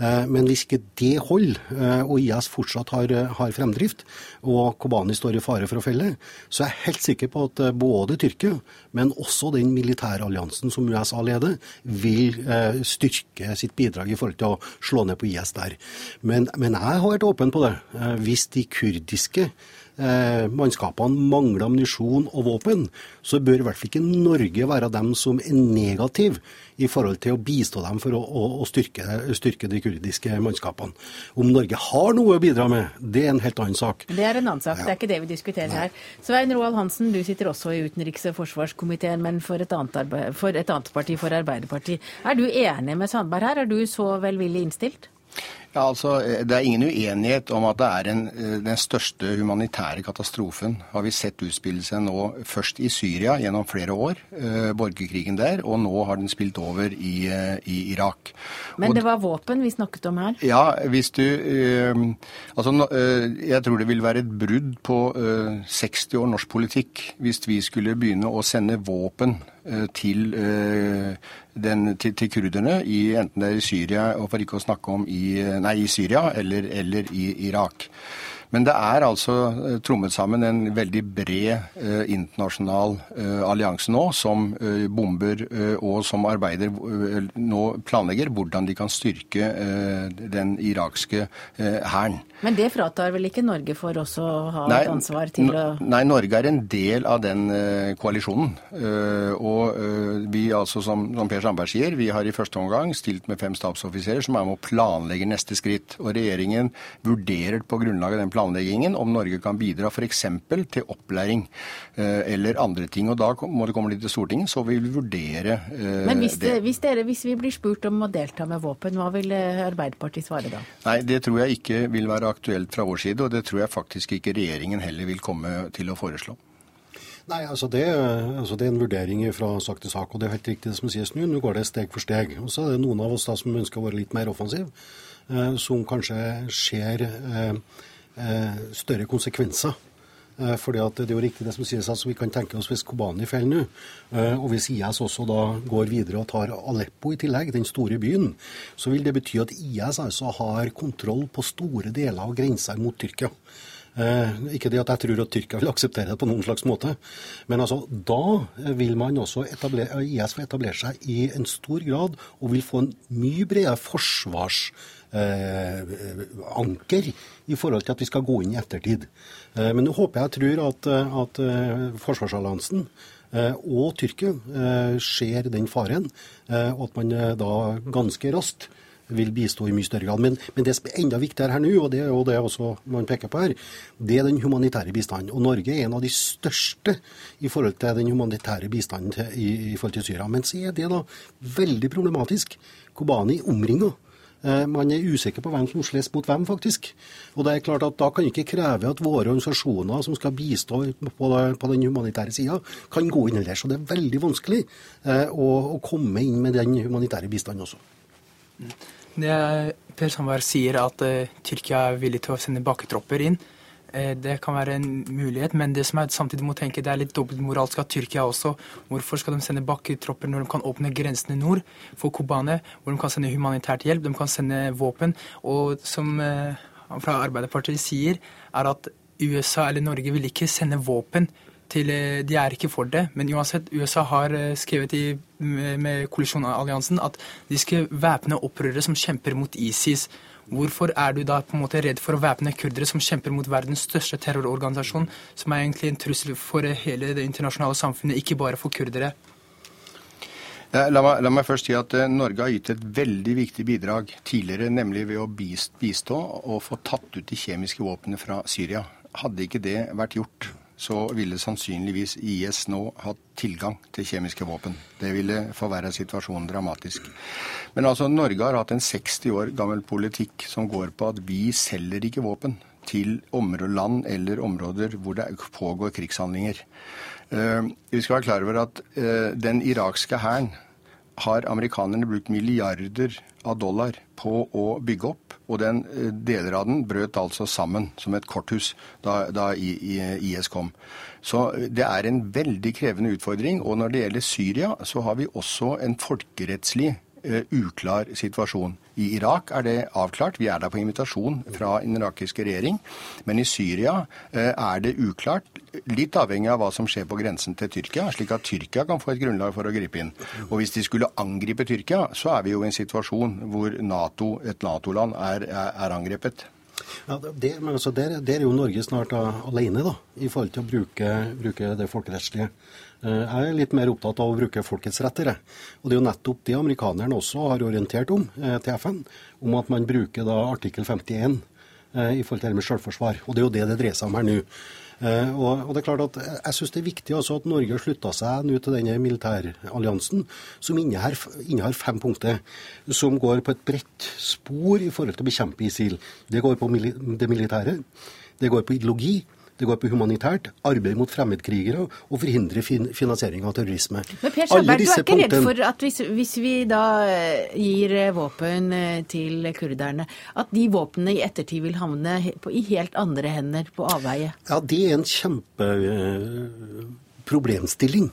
Eh, Men hvis ikke det holder, eh, og IS fortsatt har, har fremdrift, og Kobani står i fare for å felle, så er jeg helt sikker på at eh, både Tyrkia, men også den militære alliansen som USA leder, vil eh, styrke sitt bidrag i forhold til å slå ned på IS der. Men, men jeg har vært åpen på det. Eh, Hvis de kurdiske eh, mannskapene mangler ammunisjon og våpen, så bør i hvert fall ikke Norge være dem som er negativ i forhold til å bistå dem for å, å, å styrke, styrke de kurdiske mannskapene. Om Norge har noe å bidra med, det er en helt annen sak. Det er en annen sak, det er ikke det vi diskuterer her. Svein Roald Hansen, du sitter også i utenriks- og forsvarskomiteen, men for et, annet for et annet parti, for Arbeiderpartiet. Er du enig med Sandberg her? Er du så velvillig innstilt? Ja, altså, Det er ingen uenighet om at det er en, eh, den største humanitære katastrofen. Har vi sett utspille seg nå først i Syria gjennom flere år, eh, borgerkrigen der, og nå har den spilt over i, eh, i Irak. Men det var våpen vi snakket om her. Ja, hvis du eh, Altså, eh, jeg tror det vil være et brudd på eh, 60 år norsk politikk hvis vi skulle begynne å sende våpen eh, til, eh, den, til, til kurderne, i, enten det er i Syria, og for ikke å snakke om i, nei, i Syria eller, eller i Irak. Men det er altså eh, trommet sammen en veldig bred eh, internasjonal eh, allianse nå, som eh, bomber eh, og som arbeider eh, nå planlegger hvordan de kan styrke eh, den irakske eh, hæren. Men det fratar vel ikke Norge for også å ha Nei, et ansvar til å Nei, Norge er en del av den eh, koalisjonen. Eh, og eh, vi altså, som, som Per Sandberg sier, vi har i første omgang stilt med fem stabsoffiserer som er med å planlegge neste skritt. Og regjeringen vurderer på grunnlag av den planleggingen om Norge kan bidra f.eks. til opplæring eller andre ting. Og da må det komme litt til Stortinget, så vil vi vurdere Men hvis, det. hvis, dere, hvis vi blir spurt om å delta med våpen, hva vil Arbeiderpartiet svare da? Nei, det tror jeg ikke vil være aktuelt fra vår side, og det tror jeg faktisk ikke regjeringen heller vil komme til å foreslå. Nei, altså det, altså det er en vurdering fra sak til sak, og det er helt riktig det som sies nå. Nå går det steg for steg. Og så er det noen av oss da som ønsker å være litt mer offensiv, eh, som kanskje ser eh, eh, større konsekvenser. Eh, fordi at Det er jo riktig det som sies, altså vi kan tenke oss hvis Kobani faller nå, eh, og hvis IS også da går videre og tar Aleppo i tillegg, den store byen, så vil det bety at IS altså har kontroll på store deler av grensa mot Tyrkia. Eh, ikke det at jeg tror at Tyrkia vil akseptere det på noen slags måte, men altså, da vil man også etablere, IS få etablere seg i en stor grad og vil få en mye bredere forsvarsanker eh, i forhold til at vi skal gå inn i ettertid. Eh, men nå håper jeg og tror at, at eh, forsvarsalliansen og Tyrkia ser den faren, og at man da ganske raskt vil bistå i mye større grad. Men, men det som er enda viktigere her nå, og det er jo det også man peker på her, det er den humanitære bistanden. Og Norge er en av de største i forhold til den humanitære bistanden til, i, i forhold til Syria. Men så er det da veldig problematisk. Kobani omringa. Eh, Man er usikker på hvem som slåss mot hvem, faktisk. Og det er klart at Da kan ikke kreve at våre organisasjoner som skal bistå på, den humanitære sida, kan gå inn der. Så det er veldig vanskelig eh, å, komme inn med den humanitære bistanden også. Det er Per Sandberg sier at eh, Tyrkia er villig til å sende bakketropper inn. Eh, det kan være en mulighet, men det som er samtidig må tenke, det er litt dobbeltmoralsk av Tyrkia også. Hvorfor skal de sende bakketropper når de kan åpne grensene nord for Kobane, hvor de kan sende humanitært hjelp, de kan sende våpen? Og som eh, han fra Arbeiderpartiet sier, er at USA eller Norge vil ikke sende våpen til eh, De er ikke for det, men uansett, USA har eh, skrevet i, med, med koalisjonalliansen at de skal væpne opprørere som kjemper mot ISIS. Hvorfor er du da på en måte redd for å væpne kurdere som kjemper mot verdens største terrororganisasjon, som er egentlig en trussel for hele det internasjonale samfunnet, ikke bare for kurdere? La meg, la meg først si at eh, Norge har gitt et veldig viktig bidrag tidligere, nemlig ved å bistå og få tatt ut de kjemiske våpnene fra Syria. Hadde ikke det vært gjort, så ville sannsynligvis IS nå hatt tilgang til kjemiske våpen. Det ville forverre situasjonen dramatisk. Men altså, Norge har hatt en 60 år gammel politikk som går på at vi selger ikke våpen til land eller områder hvor det pågår krigshandlinger. Vi skal være klar over at den irakske hæren har amerikanerne brukt milliarder av dollar på å bygge opp. Og den deler av den brøt altså sammen som et korthus da, da IS kom. Så det er en veldig krevende utfordring. Og når det gjelder Syria, så har vi også en folkerettslig uh, uklar situasjon. I Irak er det avklart. Vi er der på invitasjon fra den irakiske regjering. Men i Syria uh, er det uklart, litt avhengig av hva som skjer på grensen til Tyrkia, slik at Tyrkia kan få et grunnlag for å gripe inn. Og hvis de skulle angripe Tyrkia, så er vi jo i en situasjon hvor NATO, et Nato-land er, er angrepet. Ja, det, men altså, der, der, er jo Norge snart alene da, i forhold til å bruke, bruke det folkerettslige. Eh, jeg er litt mer opptatt av å bruke folkets retter. Og Det er jo nettopp det amerikanerne også har orientert om eh, til FN, om at man bruker da artikkel 51 eh, i forhold til det med selvforsvar. Og Det er jo det det dreier seg om her nå. Og, det er klart at Jeg syns det er viktig at Norge har slutta seg nå til denne militæralliansen, som innehar, innehar, fem punkter, som går på et bredt spor i forhold til å bekjempe ISIL. Det går på det militære, det går på ideologi, det går på humanitært, arbeid mot fremmedkrigere og forhindre finansiering av terrorisme. Men Per Sandberg, du er ikke redd for at hvis, hvis, vi da eh, gir eh, våpen eh, til kurderne, at de våpnene i ettertid vil havne på, i helt andre hender på avveie? Ja, det er en kjempeproblemstilling.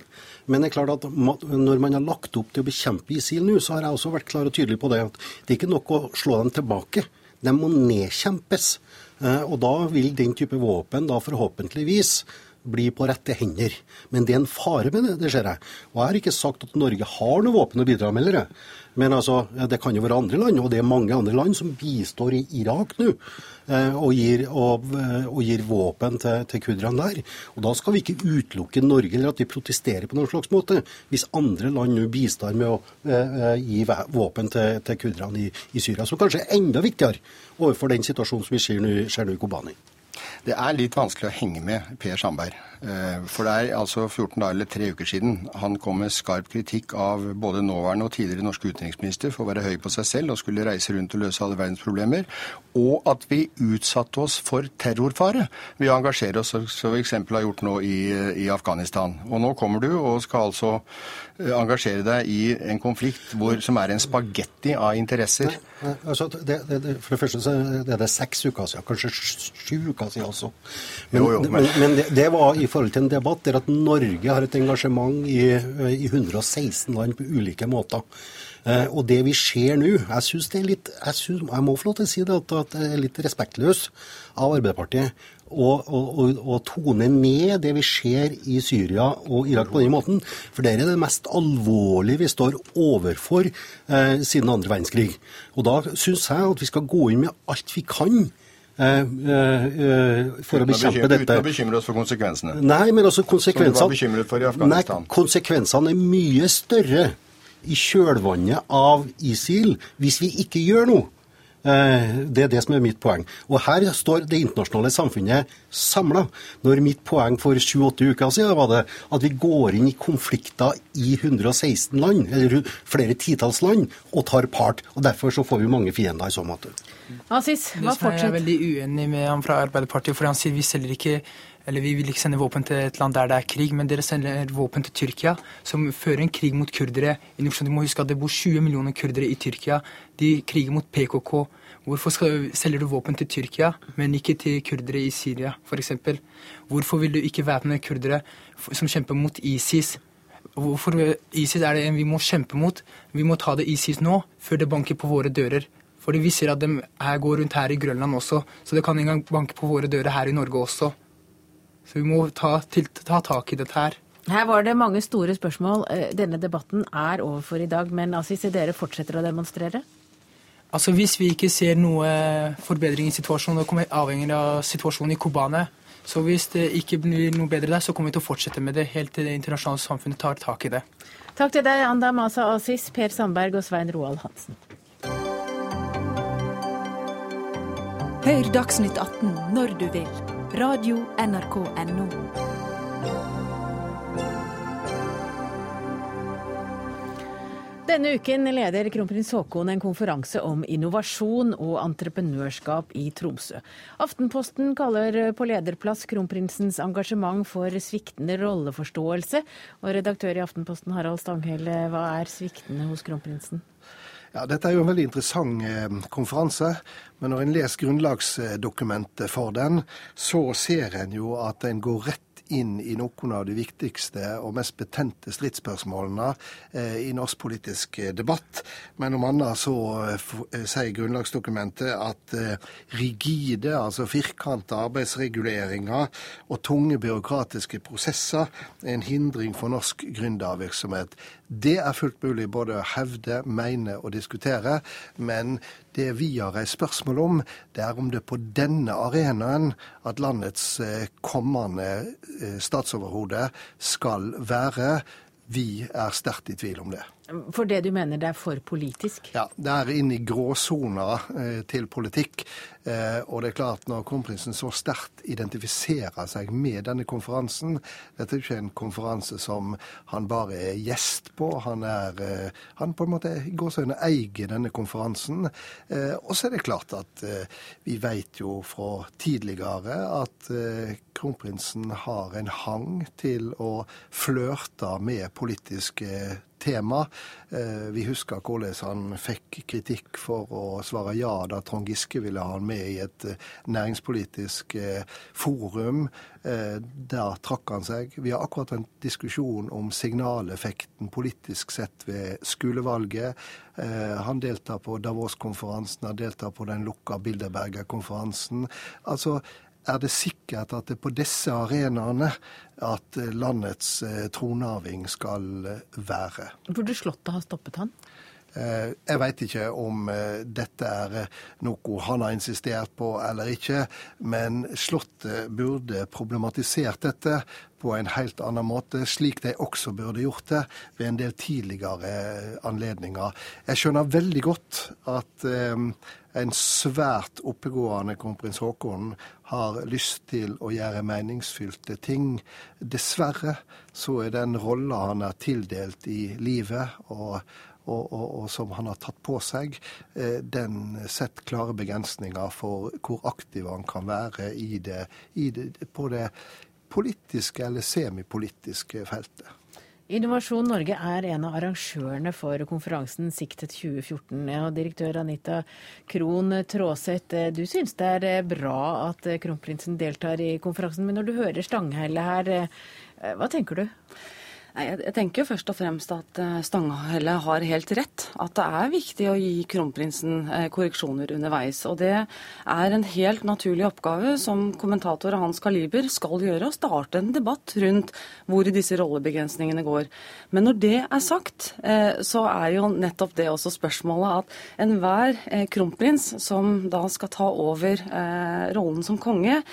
Men det er klart at når man har lagt opp til å bekjempe ISIL nå, så har jeg også vært klar og tydelig på det at det er ikke nok å slå dem tilbake. De må nedkjempes. Eh, og da vil den type våpen da forhåpentligvis bli på rette hender. Men det er en fare med det, det ser jeg. Og jeg har ikke sagt at Norge har noe våpen å bidra med, eller? Men altså, det kan jo være andre land, og det er mange andre land som bistår i Irak nå. Eh, og gir, og, eh, og gir våpen til, til kurderne der. Og da skal vi ikke utelukke Norge eller at vi protesterer på noen slags måte. Hvis andre land nå bistår med å eh, gi våpen til, til kurderne i, i, Syria, som kanskje er enda viktigere overfor den situasjonen som vi ser nå i Kobani. Det er litt vanskelig å henge med Per Sandberg. Eh, for det er altså 14 dager eller tre uker siden han kom med skarp kritikk av både nåværende og tidligere norske utenriksminister for å være høy på seg selv og skulle reise rundt og løse alle verdens problemer, og at vi utsatte oss for terrorfare ved å engasjere oss, som vi eksempel har gjort nå i, i Afghanistan. Og nå kommer du og skal altså Eh, engasjere deg i en konflikt hvor, som er en spagetti av interesser? Nei, altså, det, det, for det første så er det seks uker siden, kanskje sju uker siden også. Men, jo, jo, men... men, det, det, var i forhold til en debatt der at Norge har et engasjement i, i 116 land på ulike måter. Eh, og det vi ser nå Jeg synes det er litt jeg, synes, jeg, må få lov til å si det, at det er litt respektløst av Arbeiderpartiet og, tone ned det vi ser i Syria og Irak på den måten. For det er det mest alvorlige vi står overfor eh, siden andre verdenskrig. Og da syns jeg at vi skal gå inn med alt vi kan. Eh, eh, for å bekjempe dette. Uten å bekymre oss for konsekvensene? Nei, men også konsekvensene Som du var bekymret for i Afghanistan? Nei, konsekvensene er mye større i kjølvannet av ISIL hvis vi ikke gjør noe. Eh, det er det som er mitt poeng. Og her står det internasjonale samfunnet samla. Når mitt poeng for 7-8 uker siden var det at vi går inn i konflikter i 116 land, eller flere titalls land, og tar part. Og Derfor så får vi mange fiender i så måte. Asis, hva fortsetter? Jeg er veldig uenig med ham fra Arbeiderpartiet, for han sier vi selger ikke eller vi vil ikke sende våpen til et land der det er krig, men dere sender våpen til Tyrkia, som fører en krig mot kurdere. Du må huske at det bor 20 millioner kurdere i Tyrkia. De kriger mot PKK. Hvorfor skal, selger du våpen til Tyrkia, men ikke til kurdere i Syria, f.eks.? Hvorfor vil du ikke væpne kurdere som kjemper mot ISIS? Hvorfor ISIS er det en vi må kjempe mot? Vi må ta det ISIS nå, før det banker på våre dører. Fordi vi ser at de går rundt her i Grønland også, så det kan en gang banke på våre dører her i Norge også. Så vi må ta, til, ta tak i dette her. Her var det mange store spørsmål. Eh, denne debatten er over for i dag, men Asis, dere fortsetter å demonstrere? Altså Hvis vi ikke ser noe forbedring i situasjonen, det kommer avhengig av situasjonen i Kobane. Så hvis det ikke blir noe bedre der, så kommer vi til å fortsette med det helt til det internasjonale samfunnet tar tak i det. Takk til deg, Anda Masa Asis, Per Sandberg og Svein Roald Hansen. Hør Dagsnytt 18 når du vil. Radio NRK Denne uken leder kronprins Haakon en konferanse om innovasjon og entreprenørskap i Tromsø. Aftenposten kaller på lederplass kronprinsens engasjement for sviktende rolleforståelse. Og redaktør i Aftenposten Harald Stanghelle, hva er sviktende hos kronprinsen? Ja, Dette er jo en veldig interessant eh, konferanse, men når en leser grunnlagsdokumentet for den, så ser en jo at en går rett inn i noen av de viktigste og mest betente stridsspørsmålene eh, i norsk politisk eh, debatt. Men om annet så eh, sier grunnlagsdokumentet at rigide, altså firkanta arbeidsreguleringer og tunge byråkratiske prosesser er en hindring for norsk gründervirksomhet. Det er fullt mulig både å hevde, mene og diskutere, men det vi har reist spørsmål om, det er om det på denne arenaen at landets eh, kommende eh, statsoverhode skal være. Vi er sterkt i tvil om det. For det du mener det er for politisk? Ja, det er inn i gråsona eh, til politikk. Eh, og det er klart, når kronprinsen så sterkt identifiserer seg med denne konferansen Dette er ikke en konferanse som han bare er gjest på. Han er eh, Han på en måte under eier denne konferansen. Eh, og så er det klart at eh, vi vet jo fra tidligere at eh, kronprinsen har en hang til å flørte med politiske tema. Eh, vi husker hvordan han fikk kritikk for å svare ja da Trond Giske ville ha han med i et eh, næringspolitisk eh, forum. Der trakk han seg. Vi har akkurat en diskusjon om signaleffekten politisk sett ved skolevalget. Han deltar på Davos-konferansen, han deltar på den lukka Bilderberger-konferansen. Altså, er det sikkert at det er på disse arenaene at landets eh, tronarving skal eh, være. Burde Slottet ha stoppet han? Eh, jeg veit ikke om dette er noe han har insistert på eller ikke, men Slottet burde problematisert dette på en helt annen måte, slik de også burde gjort det ved en del tidligere anledninger. Jeg skjønner veldig godt at en svært oppegående kronprins Haakon har lyst til å gjøre meningsfylte ting. Dessverre så er den rolla han er tildelt i livet, og, og, og, og, som han har tatt på seg, eh, den setter klare begrensninger for hvor aktiv han kan være i det, i det, på det politiske eller semipolitiske feltet. Innovasjon Norge er en av arrangørene for konferansen Siktet 2014. og direktør Anita Krohn Traaseth, du syns det er bra at kronprinsen deltar i konferansen, men når du hører Stanghelle her, eh, hva tenker du? Jeg tenker jo først og fremst at eh, Stanghelle har helt rett. At det er viktig å gi kronprinsen eh, korreksjoner underveis. Og det er en helt naturlig oppgave som kommentator av hans kaliber skal gjøre. Å starte en debatt rundt hvor disse rollebegrensningene går. Men når det er sagt, eh, så er jo nettopp det også spørsmålet at enhver kronprins som da skal ta over rollen som konge,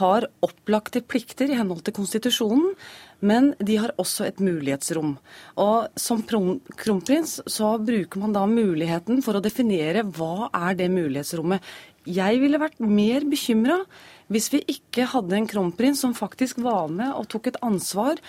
har opplagte plikter i henhold til konstitusjonen. Men de har også et mulighetsrom. Og som kronprins så bruker man da muligheten for å definere hva er det mulighetsrommet. Jeg ville vært mer bekymra hvis vi ikke hadde en kronprins som faktisk var med og tok et ansvar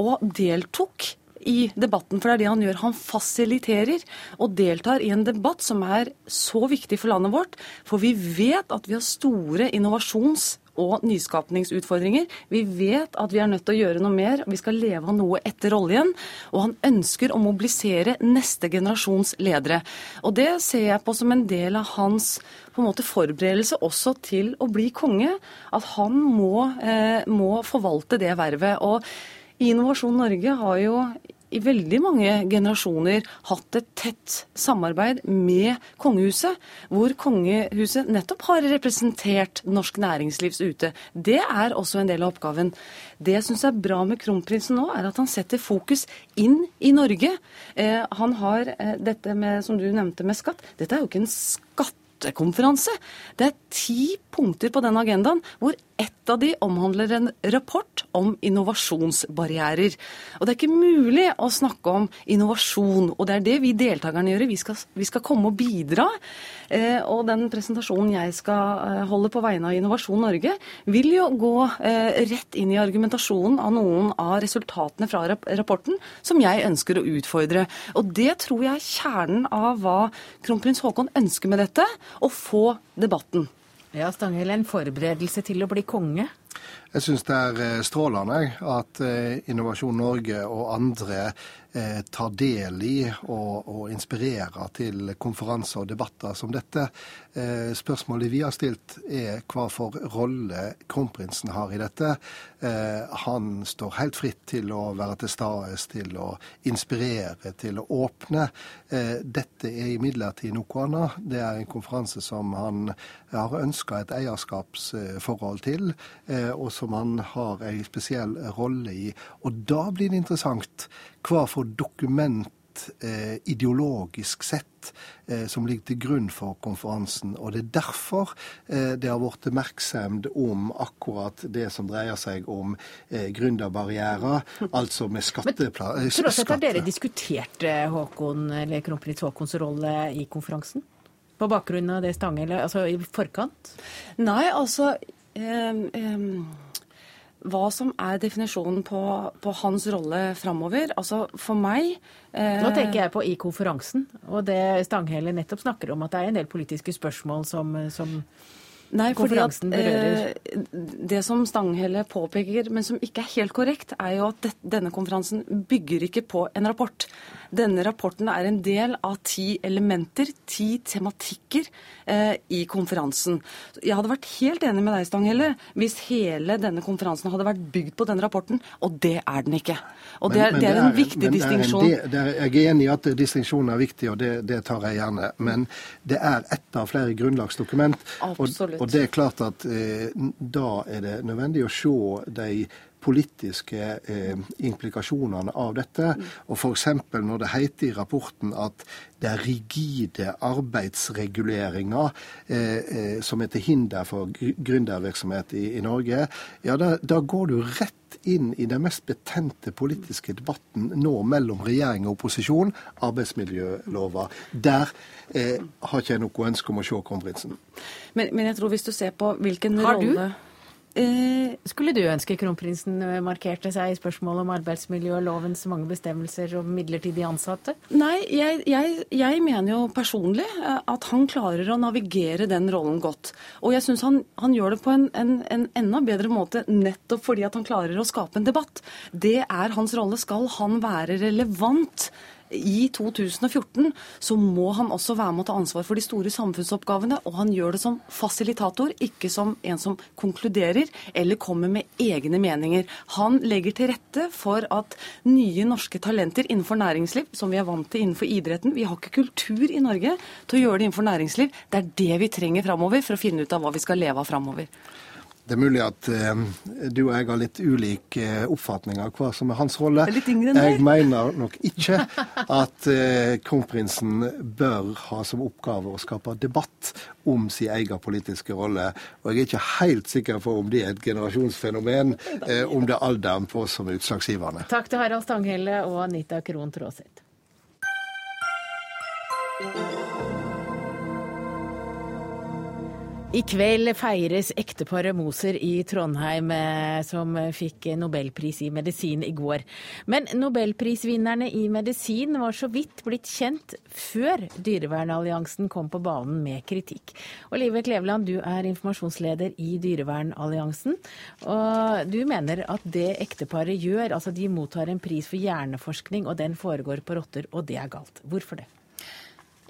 og deltok i debatten, for det er det han gjør. Han fasiliterer og deltar i en debatt som er så viktig for landet vårt. For vi vet at vi har store innovasjons- og nyskapningsutfordringer. Vi vet at vi er nødt til å gjøre noe mer. Vi skal leve av noe etter oljen. Og han ønsker å mobilisere neste generasjons ledere. Og det ser jeg på som en del av hans på en måte forberedelse også til å bli konge. At han må, eh, må forvalte det vervet. Og Innovasjon Norge har jo i veldig mange generasjoner hatt et tett samarbeid med kongehuset, hvor kongehuset nettopp har representert norsk næringslivs ute. Det er også en del av oppgaven. Det jeg syns er bra med kronprinsen nå, er at han setter fokus inn i Norge. Eh, han har eh, dette med, som du nevnte, med skatt. Dette er jo ikke en skatt skattekonferanse. Det er ti punkter på den agendaen hvor Ett av de omhandler en rapport om innovasjonsbarrierer. Og Det er ikke mulig å snakke om innovasjon, og det er det vi deltakerne gjør. Vi skal, vi skal komme og bidra. Eh, og den presentasjonen jeg skal eh, holde på vegne av Innovasjon Norge, vil jo gå eh, rett inn i argumentasjonen av noen av resultatene fra rapporten som jeg ønsker å utfordre. Og det tror jeg er kjernen av hva kronprins Haakon ønsker med dette, å få debatten. Ja, Stanghelle, en forberedelse til å bli konge? Jeg syns det er eh, strålende at eh, Innovasjon Norge og andre eh, tar del i og, og inspirerer til konferanser og debatter som dette. Spørsmålet vi har stilt er hva for rolle kronprinsen har i dette. Han står helt fritt til å være til stede, til å inspirere, til å åpne. Dette er imidlertid noe annet. Det er en konferanse som han har ønska et eierskapsforhold til. Og som han har en spesiell rolle i. Og da blir det interessant hva for dokument eh, ideologisk sett eh, som ligger til grunn for konferansen. Og det er derfor eh, det har vært oppmerksomhet om akkurat det som dreier seg om eh, gründerbarrierer, altså med skatteplan... Eh, Tror har dere diskutert eh, Håkon, eller kronprins Haakons rolle i konferansen? På bakgrunn av det Stanghelle, altså i forkant? Nei, altså hva som er definisjonen på, på hans rolle framover. Altså for meg eh... Nå tenker jeg på i konferansen, og det Stanghelle nettopp snakker om, at det er en del politiske spørsmål som, som Nei, fordi at eh, Det som Stanghelle påpeker, men som ikke er helt korrekt, er jo at denne konferansen bygger ikke på en rapport. Denne rapporten er en del av ti elementer, ti tematikker, eh, i konferansen. Jeg hadde vært helt enig med deg, Stanghelle, hvis hele denne konferansen hadde vært bygd på denne rapporten, og det er den ikke. Og det er, men, men det er en viktig distinksjon. Jeg er enig i at distinksjonen er viktig, og det, det, tar jeg gjerne. Men det er ett av flere grunnlagsdokument. Og, og det er klart at eh, da er det nødvendig å se de politiske eh, implikasjonene av dette. Mm. Og f.eks. når det heter i rapporten at det er rigide arbeidsreguleringer eh, eh, som er til hinder for gründervirksomhet i, i Norge, ja da, da går du rett inn i den mest betente politiske debatten nå mellom regjering og opposisjon, arbeidsmiljølova. Der eh, har ikke jeg noe ønske om å se kronprinsen. Men, men, jeg tror hvis du ser på hvilken har du? Eh, skulle du ønske kronprinsen eh, markerte seg i spørsmålet om arbeidsmiljø og lovens mange bestemmelser om midlertidig ansatte? Nei, jeg, jeg, jeg, mener jo personlig eh, at han klarer å navigere den rollen godt. Og jeg syns han, han, gjør det på en, en, en, enda bedre måte nettopp fordi at han klarer å skape en debatt. Det er hans rolle. Skal han være relevant i 2014 så må han også være med å ta ansvar for de store samfunnsoppgavene. Og han gjør det som fasilitator, ikke som en som konkluderer eller kommer med egne meninger. Han legger til rette for at nye norske talenter innenfor næringsliv, som vi er vant til innenfor idretten Vi har ikke kultur i Norge til å gjøre det innenfor næringsliv. Det er det vi trenger framover for å finne ut av hva vi skal leve av framover. Det er mulig at eh, du og jeg har litt ulik eh, oppfatning av hva som er hans rolle. Er jeg mener nok ikke at eh, kronprinsen bør ha som oppgave å skape debatt om sin egen politiske rolle. Og jeg er ikke helt sikker på om det er et generasjonsfenomen, eh, om det er alderen på oss som er utslagsgivende. Takk til Harald Stanghelle og Anita Krohn Traaseth. I kveld feires ekteparet Moser i Trondheim, eh, som fikk nobelpris i medisin i går. Men nobelprisvinnerne i medisin var så vidt blitt kjent før Dyrevernalliansen kom på banen med kritikk. Olive Kleveland, du er informasjonsleder i Dyrevernalliansen. Og du mener at det ekteparet gjør, altså de mottar en pris for hjerneforskning, og den foregår på rotter, og det er galt. Hvorfor det?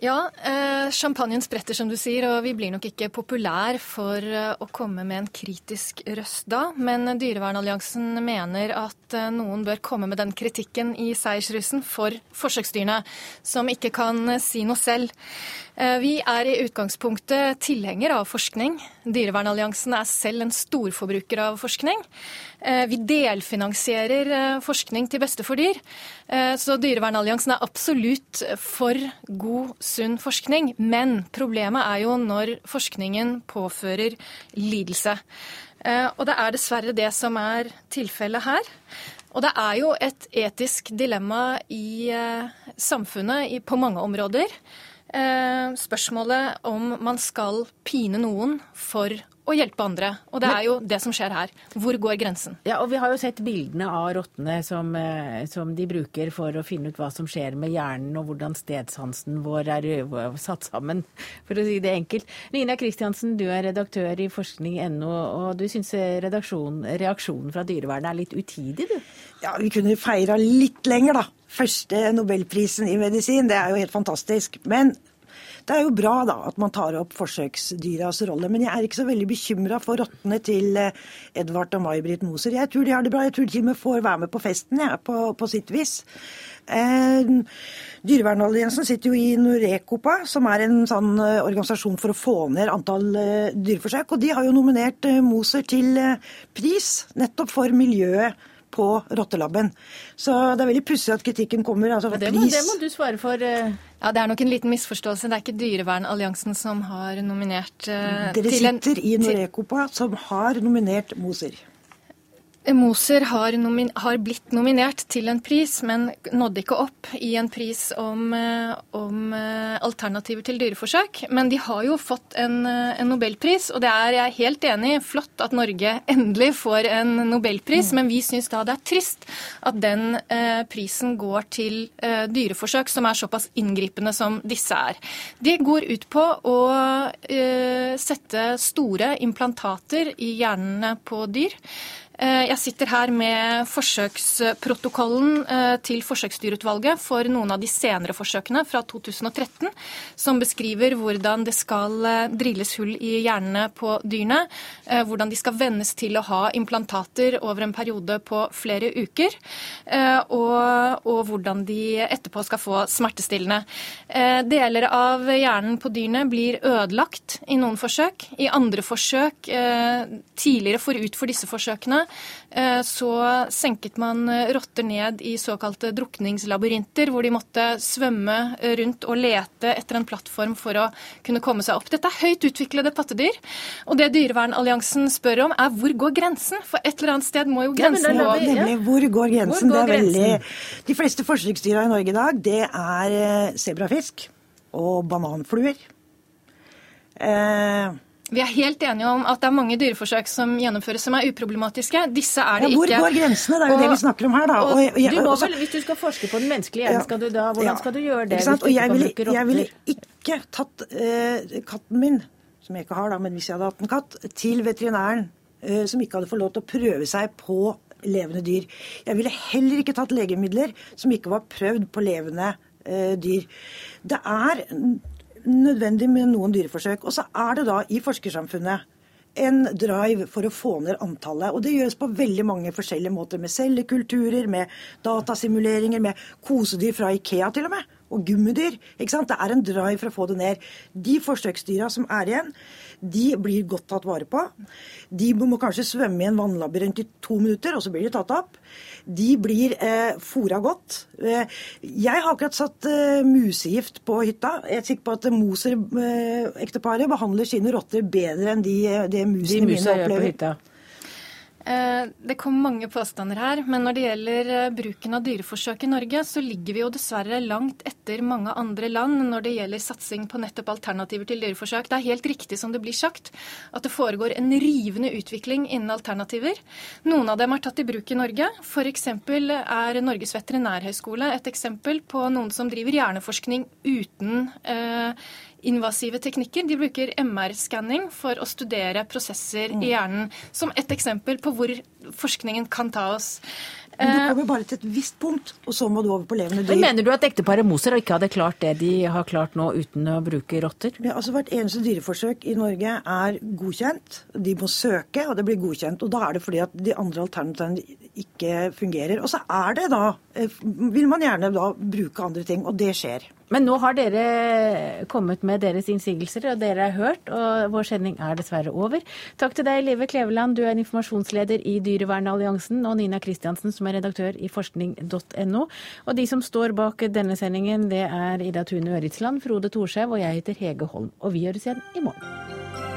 Ja, eh, champagnen spretter, som du sier, og vi blir nok ikke populær for eh, å komme med en kritisk røst da. Men Dyrevernalliansen mener at eh, noen bør komme med den kritikken i seiersrusen for forsøksdyrene, som ikke kan eh, si noe selv. Eh, vi er i utgangspunktet tilhenger av forskning. Dyrevernalliansen er selv en storforbruker av forskning. Eh, vi delfinansierer forskning til beste for dyr. Så Dyrevernalliansen er absolutt for god, sunn forskning. Men problemet er jo når forskningen påfører lidelse. Eh, og det er dessverre det som er tilfellet her. Og det er jo et etisk dilemma i eh, samfunnet på mange områder. Eh, spørsmålet om man skal pine noen for å hjelpe andre. Og det er jo det som skjer her. Hvor går grensen? Ja, og Vi har jo sett bildene av rottene som, eh, som, de bruker for å finne ut hva som skjer med hjernen, og hvordan stedsansen vår er satt sammen, for å si det enkelt. Nina Kristiansen, du er redaktør i forskning.no, og du syns reaksjonen fra dyrevernet er litt utidig, du? Ja, vi kunne feira litt lenger, da. Første nobelprisen i medisin, det er jo helt fantastisk. Men det er jo bra da, at man tar opp forsøksdyras rolle, men jeg er ikke så veldig bekymra for rottene til eh, Edvard og May-Britt Moser. Jeg tror de har det bra. Jeg tror de til og med får være med på festen, ja, på, på sitt vis. Eh, Dyrevernalliansen sitter jo i Norecopa, som er en sånn eh, organisasjon for å få ned antall eh, dyreforsøk. Og de har jo nominert eh, Moser til eh, pris nettopp for miljøet på rottelabben. Så det er veldig pussig at kritikken kommer. Altså, det, må, det, må, du svare for. Ja, Det er nok en liten misforståelse. Det er ikke Dyrevernalliansen som har nominert uh, Dere sitter en, i Norecopa, som har nominert Moser. Moser har, har, blitt nominert til en pris, men nådde ikke opp i en pris om, eh, om eh, alternativer til dyreforsøk. Men de har jo fått en, eh, en, nobelpris, og det er jeg helt enig i. Flott at Norge endelig får en nobelpris, mm. men vi syns da det er trist at den eh, prisen går til eh, dyreforsøk som er såpass inngripende som disse er. De går ut på å eh, sette store implantater i hjernene på dyr. Eh, jeg sitter her med forsøksprotokollen eh, til forsøksdyrutvalget for noen av de senere forsøkene fra 2013, som beskriver hvordan det skal eh, drilles hull i hjernene på dyrene. Hvordan de skal vennes til å ha implantater over en periode på flere uker. Og, og hvordan de etterpå skal få smertestillende. Deler av hjernen på dyrene blir ødelagt i noen forsøk. I andre forsøk tidligere forut for disse forsøkene så senket man eh, rotter ned i såkalte drukningslabyrinter, hvor de måtte svømme rundt og lete etter en plattform for å kunne komme seg opp. Dette er høyt utviklede pattedyr. Og det Dyrevernalliansen spør om, er hvor går grensen? For et eller annet sted må jo grensen gå. Ja, nemlig, hvor går grensen? Hvor går det er veldig... De fleste forsøksdyra i Norge i dag, det er eh, sebrafisk og bananfluer. Eh, vi er helt enige om at det er mange dyreforsøk som gjennomføres som er uproblematiske. Disse er det ja, hvor ikke. Hvor går grensene? Det er jo og, det vi snakker om her, da. Og, og, du må vel, hvis du skal forske på den menneskelige hjernen, skal du da, hvordan skal du gjøre det? Og jeg ville, jeg ville, ikke tatt uh, katten min, som jeg ikke har, da, men hvis jeg hadde hatt en katt, til veterinæren uh, som ikke hadde fått lov til å prøve seg på levende dyr. Jeg ville heller ikke tatt legemidler som ikke var prøvd på levende uh, dyr. Det er nødvendig med noen dyreforsøk. Og så er det da i forskersamfunnet en drive for å få ned antallet. Og det gjøres på veldig mange forskjellige måter. Med cellekulturer, med datasimuleringer, med kosedyr fra Ikea til og med. Og gummidyr. ikke sant? Det er en drive for å få det ned. De forsøksdyra som er igjen, de blir godt tatt vare på. De må kanskje svømme i en vannlabyrint i to minutter, og så blir de tatt opp de blir eh, fora godt. Eh, jeg har akkurat satt eh, musegift på hytta. Jeg er sikker på at Moser-ekteparet eh, behandler sine rotter bedre enn de, de det musene de mine opplever. Eh, det kom mange påstander her, men når det gjelder eh, bruken av dyreforsøk i Norge, så ligger vi jo dessverre langt etter mange andre land når det gjelder satsing på nettopp alternativer til dyreforsøk. Det er helt riktig som det blir sagt, at det foregår en rivende utvikling innen alternativer. Noen av dem er tatt i bruk i Norge. F.eks. er Norges veterinærhøgskole et eksempel på noen som driver hjerneforskning uten eh, invasive teknikker. De bruker MR-skanning for å studere prosesser i mm. hjernen, som et eksempel på hvor forskningen kan ta oss. Men du kommer bare til et visst punkt, og så må du over på levende dyr. Men Mener du at ekteparet Moser ikke hadde klart det de har klart nå uten å bruke rotter? Ja, altså Hvert eneste dyreforsøk i Norge er godkjent. De må søke, og det blir godkjent. Og da er det fordi at de andre alternativene ikke fungerer. Og så er det da, eh, vil man gjerne da bruke andre ting, og det skjer. Men nå har dere kommet med deres innsigelser, og dere er hørt. Og vår sending er dessverre over. Takk til deg, Live Kleveland, du er informasjonsleder i Dyrevernalliansen, og Nina Kristiansen, som er redaktør i forskning.no. Og de som står bak denne sendingen, det er Ida Tune Øritsland, Frode Thorshaug og jeg heter Hege Holm. Og vi gjøres igjen i morgen.